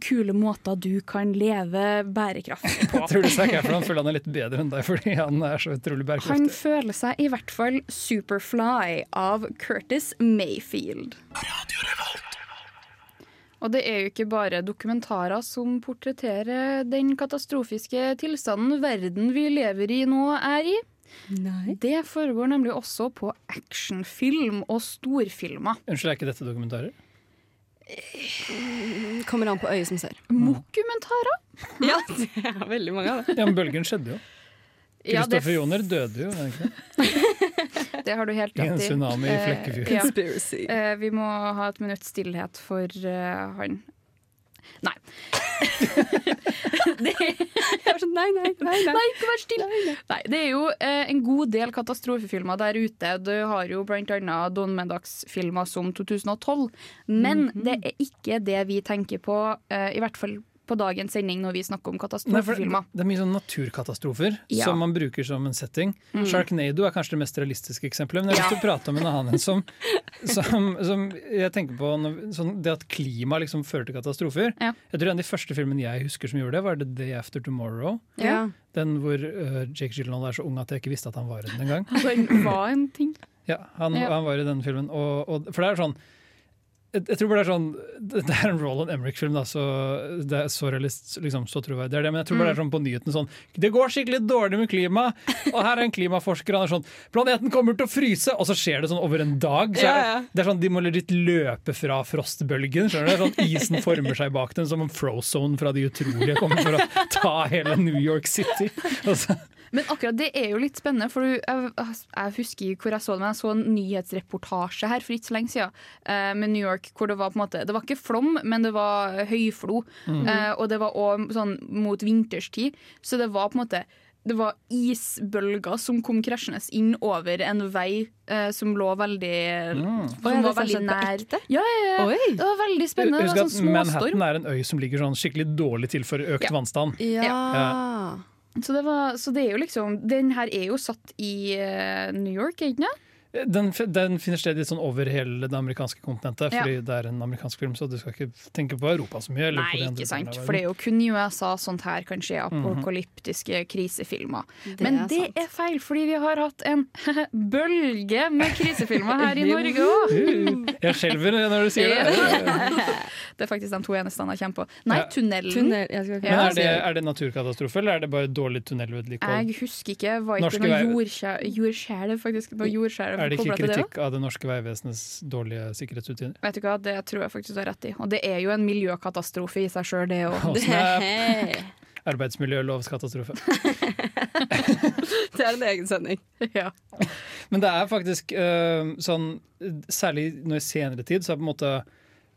kule måter du kan leve bærekraftig på. Jeg tror du Zac Efron føler han er litt bedre enn deg, fordi han er så utrolig Han føler seg i hvert fall Superfly av Curtis Mayfield. Og det er jo ikke bare dokumentarer som portretterer den katastrofiske tilstanden verden vi lever i nå er i. Nei. Det foregår nemlig også på actionfilm og storfilmer. Unnskyld, er ikke dette dokumentarer? Kommer an på øyet som ser. Mokumentarer? Ja, det er veldig mange av det. Ja, men bølgen skjedde jo. Ja, Kristoffer Joner døde jo. det ikke det? Det har du helt I en rett i. tsunami i Eh, Flekkefjord. ja. Conspiracy. Eh, vi må ha et minutts stillhet for uh, han. Nei. det er sånn, nei, nei, nei, nei. Nei, ikke vær stille! Nei, det er jo eh, en god del katastrofefilmer der ute. Du har jo bl.a. Don Medax-filmer som 2012. Men Mhm. det er ikke det vi tenker på, eh, i hvert fall på dagens sending når vi snakker om katastrofefilmer. det er mye sånn naturkatastrofer Ja. som man bruker som en setting. Mm. Sharknado er kanskje det mest realistiske eksempelet. Men jeg har lyst til å prate om en annen som, som, som jeg tenker på når, sånn, Det at klima liksom fører til katastrofer. Jeg tror En av de første filmene jeg husker som gjorde det, var The Day After Tomorrow. Ja. Den hvor uh, Jake Gyllenhaal er så ung at jeg ikke visste at han var i den engang. Var en ting. Ja, han, Ja. han var i den filmen. Og, og, for det er sånn jeg, tror bare det er sånn Det er en Roland Emmerich-film, da, så det er så realist, liksom, så troverdig. Det er det, men jeg tror bare det er sånn på nyheten sånn Det går skikkelig dårlig med klima, og her er en klimaforsker, han er sånn Planeten kommer til å fryse! Og så skjer det sånn over en dag. Så er. Det er sånn De må litt løpe fra frostbølgen. Skjønner du? Sånn Isen former seg bak den, som en Frozone fra De utrolige kommer for å ta hele New York City. Og så, Men akkurat det er jo litt spennende, for jeg, jeg husker hvor jeg så det, men jeg så en nyhetsreportasje her for ikke så lenge siden eh, med New York, hvor det var på en måte Det var ikke flom, men det var høyflo. Mm. Eh, og det var òg sånn mot vinterstid, så det var på en måte det var isbølger som kom krasjende inn over en vei eh, som lå veldig Mm. Som Oi, var veldig sånn nær. Ja, ja, ja. Oi. Det var veldig spennende. Husk at sånn. Manhattan er en øy som ligger sånn skikkelig dårlig til for økt Ja. vannstand. Ja. Så det, var, så det er jo liksom Den her er jo satt i eh, New York, er ikke den? Den, finner sted litt sånn over hele det amerikanske kontinentet, Ja. fordi det er en amerikansk film, så du skal ikke tenke på Europa så mye. Eller Nei, ikke sant. For det er jo kun i USA sånt her kan skje Mhm. apokalyptiske krisefilmer. Det Men er det sant. er feil, fordi vi har hatt en bølge med krisefilmer her i Norge òg. Jeg skjelver når du sier det. Det er faktisk de to eneste jeg kommer på. Nei, Ja. Tunnelen. Tunnel, jeg skal Men er det, er det naturkatastrofe, eller er det bare dårlig tunnelvedlikehold? Jeg husker ikke. Var Norske ikke noe vei- jordskjær- jordskjelv, faktisk? Noe jordskjelv Er det ikke kritikk det av det norske veivesenets dårlige sikkerhetsrutiner? Vet du hva, Det tror jeg faktisk du har rett i. Og det er jo en miljøkatastrofe i seg sjøl, det òg. snap. Arbeidsmiljølovskatastrofe. Det er en egen sending. Ja. Men det er faktisk uh, sånn Særlig nå i senere tid så er på en måte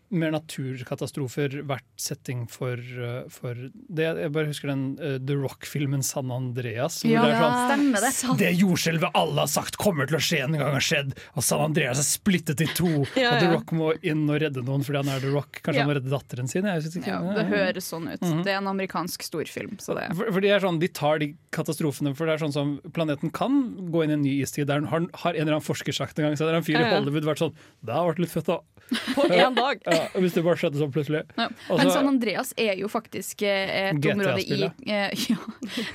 mer naturkatastrofer vært setting for, øh, for det, Jeg bare husker den uh, The Rock-filmen San Andreas. Ja, det sånn, det. Det jordskjelvet alle har sagt kommer til å skje en gang har skjedd, og San Andreas er splittet i to. Ja, Og The. Rock må inn og redde noen fordi han er The Rock. Kanskje Ja. han må redde datteren sin? Ja, det høres sånn ut. Mhm. Det er en amerikansk storfilm. Så det For, for de, er sånn, de tar de katastrofene For det er sånn som planeten kan gå inn i en ny istid. Der har, har en eller annen forsker sagt en gang Så er det en fyr Ja, i. Hollywood vært sånn Det har vært litt fett, da. På én dag. Ja, hvis det bare skjedde sånn plutselig. Ja. Også, Men San Andreas er jo faktisk eh, et område i eh, Ja,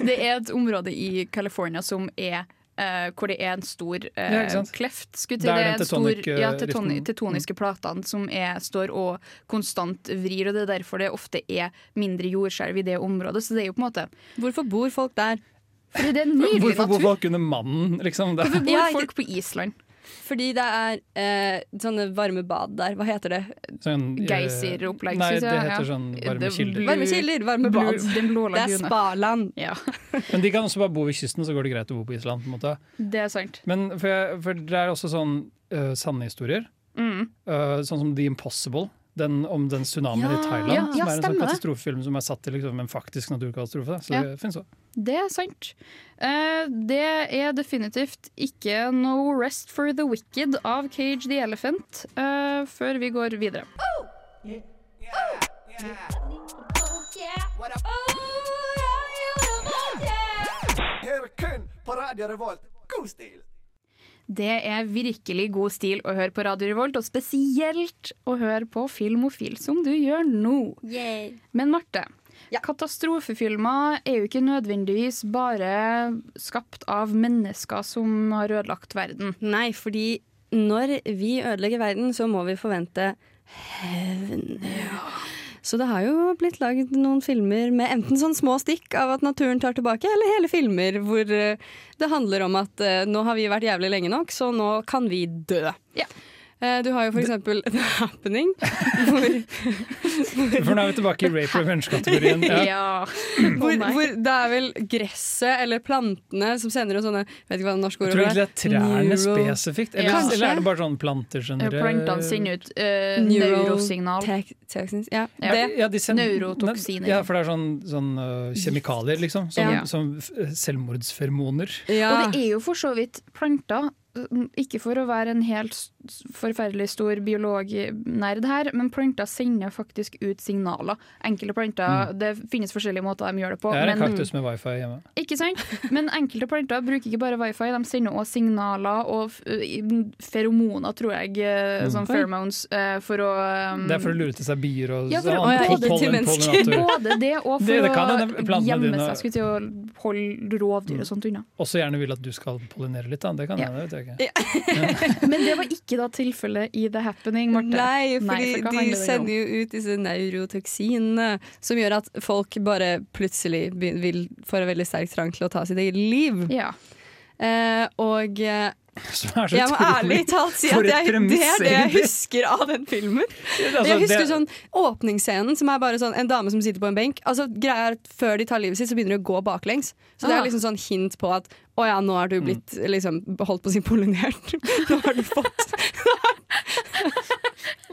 det er et område i California som er eh, hvor det er en stor eh, Ja, kleft. Skulle det er den stor, eh, ja, tetoni, liften- platene som er, står og konstant vrir, og det er derfor det ofte er mindre jordskjelv i det området. Så det er jo på en måte Hvorfor bor folk der? Fordi det er nydelig Hvorfor bor folk under mannen, liksom? Der? Hvorfor bor Ja, folk på Island? Fordi det er eh, sånne varme bad der. Hva heter det? sånn, eh, Geysiropplegg, Nei, det heter ja. sånn varme kilder. Varme kilder, varme bad. Det er spaland. Ja, Men de kan også bare bo ved kysten, så går det greit å bo på Island. på en måte. det er sant. Men for, jeg, for det er også sånn uh, sanne historier. Mm. Uh, sånn som The Impossible. Den, om den tsunamien Ja, i Thailand. ja, som ja, er en sånn katastrofefilm som er satt til liksom, en faktisk naturkatastrofe. da. Så Ja. det finnes også. Det er sant. Eh, det er definitivt ikke No Rest for the Wicked av Cage the Elephant eh, før vi går videre. Her kun på Radio Revolt. Det er virkelig god stil å høre på Radio Revolt, og spesielt å høre på Filmofil, som du gjør nå. Men Marte, katastrofefilmer er jo ikke nødvendigvis bare skapt av mennesker som har ødelagt verden. Nei, fordi når vi ødelegger verden, så må vi forvente hevn. Så det har jo blitt lagd noen filmer med enten sånn små stikk av at naturen tar tilbake, eller hele filmer hvor eh, det handler om at eh, nå har vi vært jævlig lenge nok, så nå kan vi dø. Eh, Du har jo for eksempel The Happening, hvor, For nå er vi tilbake i rape revenge-kategorien. ja. hvor, hvor det er vel gresset eller plantene som sender ut sånne Vet ikke hva det norske ordet er. tror egentlig det er trærne Neuro- spesifikt, eller, ja. eller er det bare sånn planter generelt? Plantene sender ut uh, neurosignal. Ja, Ja. Neurotoksiner. Ja, for det er sånn, sånn uh, kjemikalier, liksom. Som, Ja. som selvmordsfermoner. Og det er jo for så vidt planter. Ikke for å være en helt forferdelig stor biolognerd her, men planter sender faktisk ut signaler. Enkelte planter, Det finnes forskjellige måter de gjør det på. Jeg har en kaktus med wifi hjemme. Ikke sant? Men enkelte planter bruker ikke bare wifi, de sender også signaler og feromoner, tror jeg. Mm. Sånn pheromones for å um, Det er for å lure til seg bier og ja, for, sånn, å, ja, pol- både, til mennesker. både det og for Det- det kan å gjemme dine- seg. Skulle til å holde rovdyr og sånt unna. Også gjerne vil at du skal pollinere litt, da. Det kan Ja. hende, det vet jeg ikke. Men det var ikke da tilfellet i The Happening, Marte. Nei, fordi for de sender jo ut disse neurotoksinene som gjør at folk bare plutselig vil får en veldig sterk trang til å ta sitt eget liv. Ja. Eh, og eh, jeg må ærlig talt si at jeg, det er det jeg husker av den filmen. Altså, jeg husker sånn åpningsscenen som er bare sånn en dame som sitter på en benk. Altså greia er at Før de tar livet sitt, så begynner de å gå baklengs. Så det Ah. er liksom sånn hint på at å ja, nå er du Mm. blitt liksom, holdt på å si pollinert. nå har du fått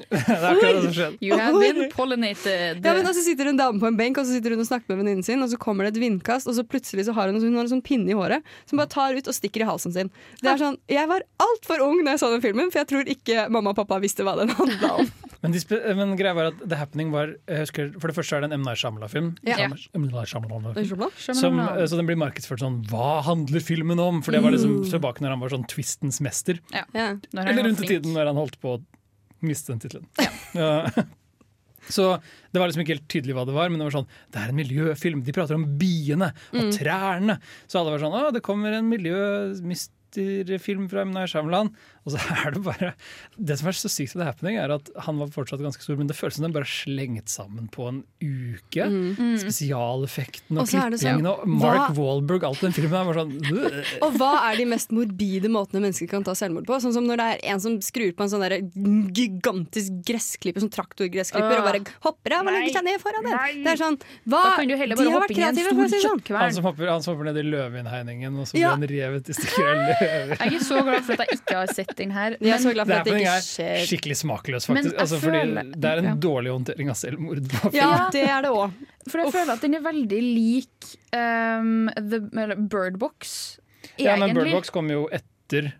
Det er akkurat det som skjedde. You have been pollinated. Ja, men så sitter en dame på en benk og så sitter hun og snakker med venninnen sin, og så kommer det et vindkast, og så plutselig så har hun, hun har en sånn pinne i håret som bare tar ut og stikker i halsen sin. Det er sånn, Jeg var altfor ung da jeg så den filmen, for jeg tror ikke mamma og pappa visste hva den handla om. Men, de spe men greia var at The Happening var jeg husker, For det første er det en M. Night Shyamalan-film. Ja. Som, eh, Så den blir markedsført sånn Hva handler filmen om? For det var liksom Mm. tilbake når han var sånn twistens mester. Ja. Ja. Eller rundt i tiden når han holdt på å miste den tittelen. Ja. Så det var liksom ikke helt tydelig hva det var, men det var sånn Det er en miljøfilm. De prater om biene og Mm. trærne. Så alle var sånn Å, det kommer en miljømisterfilm fra M. Night Shyamalan. Og så er det bare Det som er så sykt med The Happening, er at han var fortsatt ganske stor, men det føles som den bare er slengt sammen på en uke. Mm. Mm. Spesialeffekten og, Og så er sånn, og Mark hva- Wahlberg, alt den filmen er bare sånn. Og hva er de mest morbide måtene mennesker kan ta selvmord på? Sånn som når det er en som skrur på en sånn der gigantisk gressklipper, sånn traktorgressklipper, og bare hopper av og legger seg ned foran den. Det er sånn, hva? Da kan du heller de bare har hoppe vært inn i en stor sånn. Han som hopper, han som hopper ned i løveinnhegningen, og så blir Ja. han revet i stykker av løver. Jeg er ikke så glad for at jeg ikke har sett den her. Jeg er så glad for at det ikke er skjer. skikkelig smakløs, Men faktisk. jeg Altså, fordi føler- det er en ja. dårlig håndtering av selvmord. Ja, det er det òg. For jeg føler at den er veldig lik um, the, eller Bird Box. Ja, men. Bird Box kom jo etter.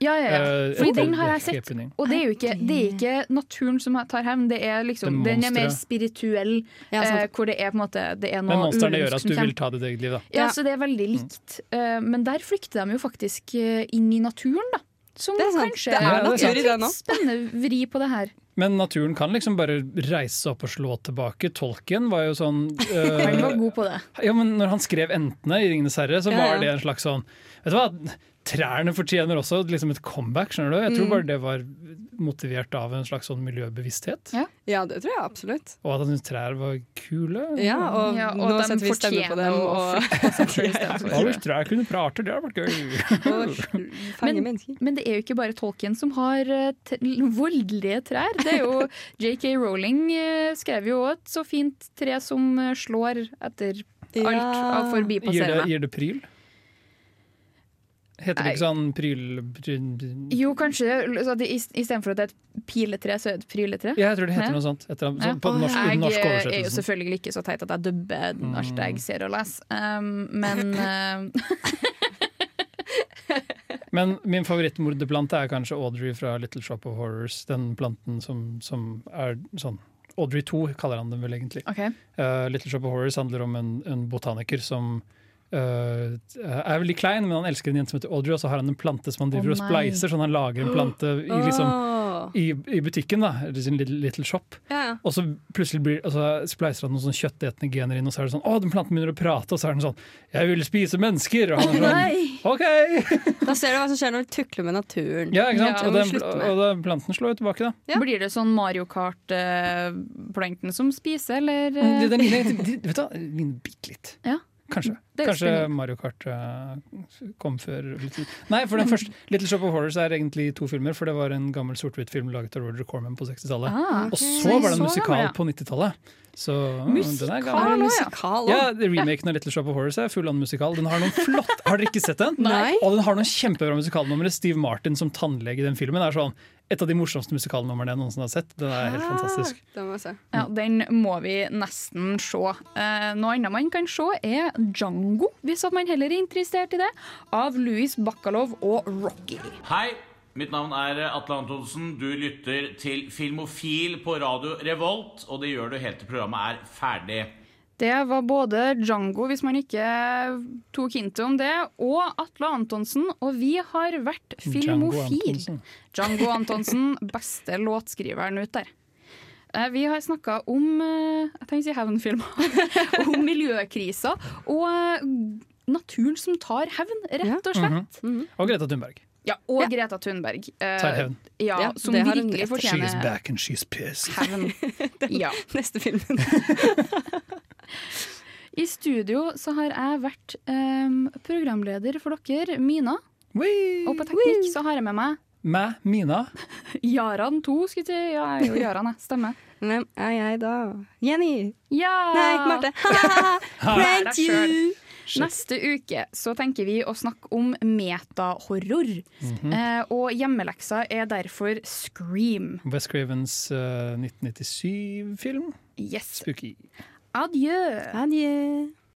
Ja, ja, ja. eh, Fordi den har jeg sett. Happening. Og det er jo ikke, det er ikke naturen som tar hevn, det er liksom, Det den er mer spirituell. Ja, eh, hvor det er på en måte det er noe Men monstrene gjør at du vil ta ditt eget liv, da. Ja, så det er veldig likt. Eh, men der flykter de jo faktisk eh, inn i naturen, da. Som Det er sant. kanskje Det er er natur i det nå. spennende vri på det her. Men naturen kan liksom bare reise opp og slå tilbake. Tolkien var jo sånn uh, Han var god på det. Ja, men når han skrev Entene i 'Ringenes herre', så Ja, var ja. det en slags sånn Vet du hva, trærne fortjener også liksom et comeback, skjønner du? Jeg tror Mm. bare det var motivert av en slags sånn miljøbevissthet. Ja. Ja, det tror jeg absolutt. Og at han syntes trær var kule. Ja, og, Ja, og nå setter vi stemme på dem. Og, Og, og hvis trær kunne prate, det hadde vært gøy. Men- Men det er jo ikke bare Tolkien som har eh, voldelige trær. Det er jo JK Rowling eh, skrev jo et så fint tre som eh, slår etter alt av Gir det, forbipasserende. gir det pryl? Heter det ikke sånn pryl... pryl Jo, kanskje det is- istedenfor at det er et piletre, så er det et pryletre. ja, jeg tror det heter Ja. noe sånt. Etter, Ja. på den norske, den norske Jeg er jo selvfølgelig ikke så teit at jeg dubber Mm. alt jeg ser og leser, um, men eh, Men min favorittmordeplante er kanskje Audrey fra Little Shop of Horrors. Den planten som, som er sånn Audrey 2 kaller han den vel egentlig. Okay. Uh, Little Shop of Horrors handler om en, en botaniker som eh, er veldig klein, men han elsker en jente som heter Audrey, og så har han en plante som han driver oh, og splicer, sånn han lager en plante i, liksom, i, i butikken, da, eller sin little, little shop. Ja, ja. Og så plutselig blir, altså, splicer han noen sånn kjøttetende gener inn, og så er det sånn Å, den planten begynner å prate, og så er den sånn Jeg vil spise mennesker! Og han er sånn OK! Da ser du hva som skjer når du tukler med naturen. Ja, ikke sant? Ja, og, den, og den planten slår jo tilbake, da. blir det sånn Mario Kart-planten som spiser, eller? Uh? Du hva, den ligner bitte litt. Ja. Kanskje. Jo Kanskje. Mario Kart eh, kom før Little Nei, for den første Little Shop of Horrors er egentlig to filmer, for det var en gammel sort-hvitt-film laget av Roger Corman på 60-tallet. Ah, okay. Og så var det en musikal på 90-tallet. Så mm, er Musikal gammel. ja. Ja, Remaken av Little Shop of Horrors er full musikal. Den har noen flott Har dere ikke sett den? Nei. Og den har noen kjempebra musikalnumre. Steve Martin som tannlege i den filmen er sånn et av de morsomste musikalnumrene jeg noensinne har sett. Den er helt fantastisk. Den må se. Ja, Den må vi nesten se. Eh, noe annet man kan se, er Django, hvis at man heller er interessert i det, av Louis Bakalov og Rocky. Hei, mitt navn er Atle Antonsen. Du lytter til Filmofil på radio Revolt, og det gjør du helt til programmet er ferdig. Det var både Django, hvis man ikke tok hintet om det, og Atle Antonsen. Og vi har vært Django filmofil. Antonsen. Django Antonsen, beste låtskriveren ut der. Eh, Vi har snakka om eh, jeg tenker å si hevnfilmer, om miljøkrisa og eh, naturen som tar hevn, rett og slett. Mhm. Og Greta Thunberg. Ja, og Greta Thunberg. Uh, Tar hevn. Ja, Ja, som det har hun virkelig fortjener. She's back and she's pissed. Den, Ja. Neste filmen. I studio så har jeg vært um, programleder for dere, Mina. Og på teknikk så har jeg med meg Meg, Mina. Jaran 2, skulle jeg si. Ja, jeg er jo Jaran, jeg. Stemmer. Hvem er jeg da? Jenny. Ja! Nei, Marte. Prank Pranked you. Neste uke så tenker vi å snakke om metahorror. Mhm. eh, og hjemmeleksa er derfor Scream. West Cravens uh, 1997-film. Yes. Spooky. Adjø. Adjø.